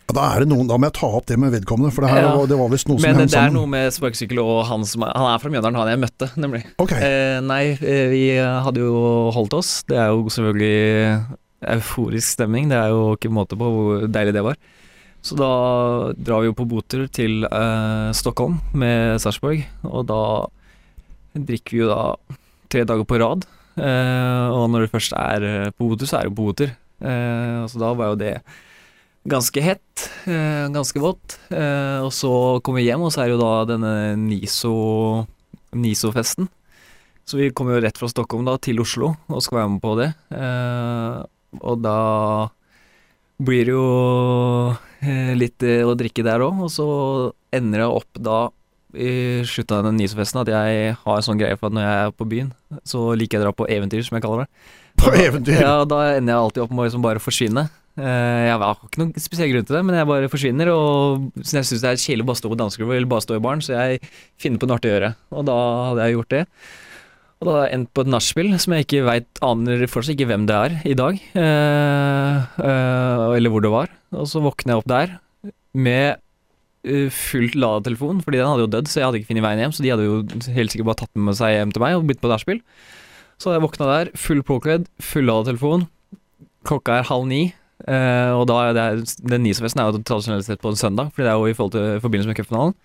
Ja, Da er det noen, da må jeg ta opp det med vedkommende, for det, her, Ja. var- det var visst noe som Men hang det, det er noe med sparkesykkel og han som er Han er fra Mjøndalen, han jeg møtte, nemlig. Okay. Eh, nei, eh, vi hadde jo holdt oss. Det er jo selvfølgelig euforisk stemning. Det er jo ikke måte på hvor deilig det var. Så da drar vi jo på boter til eh, Stockholm med Sarpsborg, og da drikker vi jo da tre dager på rad. Eh, og når du først er eh, på boter, så er det jo på boter. Eh, så da var jo det ganske hett, eh, ganske vått. Eh, og så kommer vi hjem, og så er det jo da denne Niso Niso-festen. Så vi kommer jo rett fra Stockholm da til Oslo og skal være med på det. Eh, og da blir det jo litt eh, å drikke der òg, og så ender jeg opp da i slutten av den Niso-festen at jeg har en sånn greie for at når jeg er på byen, så liker jeg å dra på eventyr, som jeg kaller det. på da- eventyr. Ja, da ender jeg alltid opp med å liksom bare forsvinne. Eh, jeg har ikke noen spesiell grunn til det, men jeg bare forsvinner. Og jeg syns det er kjedelig å bare stå på dansegulvet eller bare stå i baren, så jeg finner på noe artig å gjøre. Og da hadde jeg gjort det. Og da har jeg endt på et nachspiel som jeg ikke veit aner fortsatt ikke hvem det er i dag. Eh, eh, eller hvor det var. Og så våkner jeg opp der med eh, fullt lada telefon, fordi den hadde jo dødd, så jeg hadde ikke funnet veien hjem. Så de hadde jo helt sikkert bare tatt med seg hjem til meg og begynt på nachspiel. Så jeg våkna der, full påkledd, full lada telefon. Klokka er halv ni. eh, og da er det, den Nisofesten er jo tradisjonelt sett på en søndag, fordi det er jo i forhold til forbindelse med cupfinalen.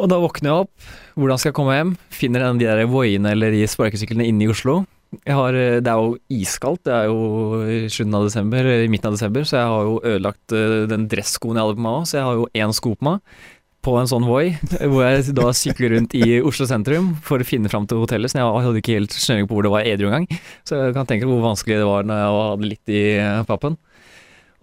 Og da våkner jeg opp. Hvordan skal jeg komme hjem? Finner en av de der Voiene eller de sparkesyklene inne i Oslo. Har, eh, det er jo iskaldt, det er jo i slutten av desember, i midten av desember, så jeg har jo ødelagt eh, den dresskoen jeg hadde på meg òg, så jeg har jo én sko på meg. På en sånn Voi, hvor jeg da sykler rundt i Oslo sentrum for å finne fram til hotellet. Så jeg hadde ikke helt snøring på hvor det var edru engang. Så jeg kan tenke hvor vanskelig det var når jeg hadde litt i eh, pappen.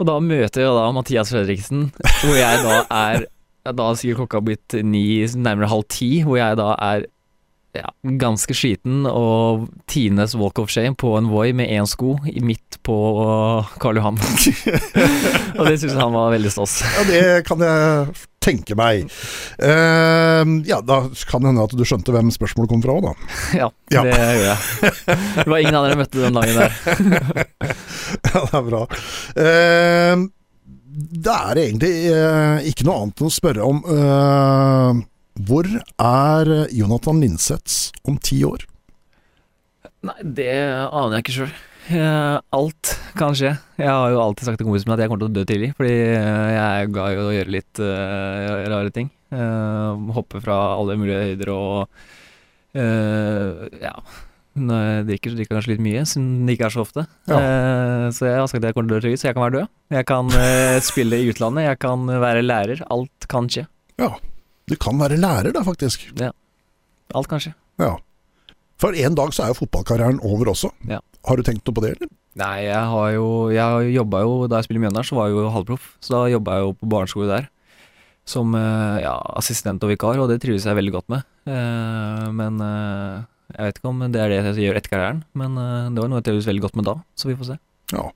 Og da møter jeg da Mathias Fredriksen, hvor jeg da er ja, Da har sikkert klokka blitt ni, nærmere halv ti, hvor jeg da er ja, ganske skiten og tidenes walk of shame på en Voi med én sko midt på Karl Johan. og det syns han var veldig stas. Ja, det kan jeg tenke meg. Uh, ja, da kan det hende at du skjønte hvem spørsmålet kom fra òg, da. Ja, Ja. det gjør jeg. Det var ingen andre jeg møtte den dagen der. Ja, det er bra. Eh, det er egentlig eh, ikke noe annet enn å spørre om eh, Hvor er Jonathan Linseth om ti år? Nei, det aner jeg ikke sjøl. Alt kan skje. Jeg har jo alltid sagt til kompisen min at jeg kommer til å dø tidlig, fordi eh, jeg er glad i å gjøre litt uh, rare ting. Uh, hoppe fra alle mulige høyder og uh, ja. Når jeg drikker, så drikker jeg kanskje litt mye, siden det ikke er så ofte. Ja. Eh, så jeg har sagt at jeg kommer til å dø tidlig, så jeg kan være død. Jeg kan eh, spille i utlandet, jeg kan være lærer. Alt kan skje. Ja, du kan være lærer da, faktisk. Ja. Alt kan skje. Ja. For en dag så er jo fotballkarrieren over også. Ja. Har du tenkt noe på det, eller? Nei, jeg har jo Jeg jobba jo Da jeg spilte i Mjøndalen, så var jeg jo halvproff. Så da jobba jeg jo på barneskole der. Som eh, ja, assistent og vikar, og det trives jeg veldig godt med. Eh, men eh, jeg vet ikke om det er det jeg gjør etter karrieren. Men eh, det var noe jeg trivdes veldig godt med da, så vi får se. Ja.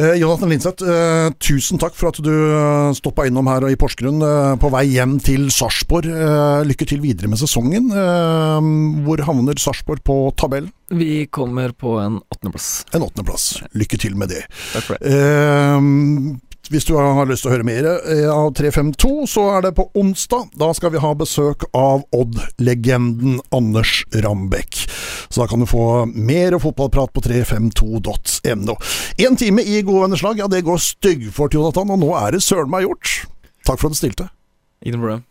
Eh, Jonathan Linseth, eh, tusen takk for at du eh, stoppa innom her i Porsgrunn eh, på vei hjem til Sarpsborg. Eh, lykke til videre med sesongen. Eh, hvor havner Sarpsborg på tabellen? Vi kommer på en åttendeplass. En åttendeplass. Lykke til med det. Takk for det. Hvis du har lyst til å høre mer eh, av 352, så er det på onsdag. Da skal vi ha besøk av Odd-legenden Anders Rambekk. Så da kan du få mer fotballprat på 352.no. En time i gode venners lag, ja det går styggfort, Jonathan, og nå er det søren meg gjort. Takk for at du stilte. Ikke problem.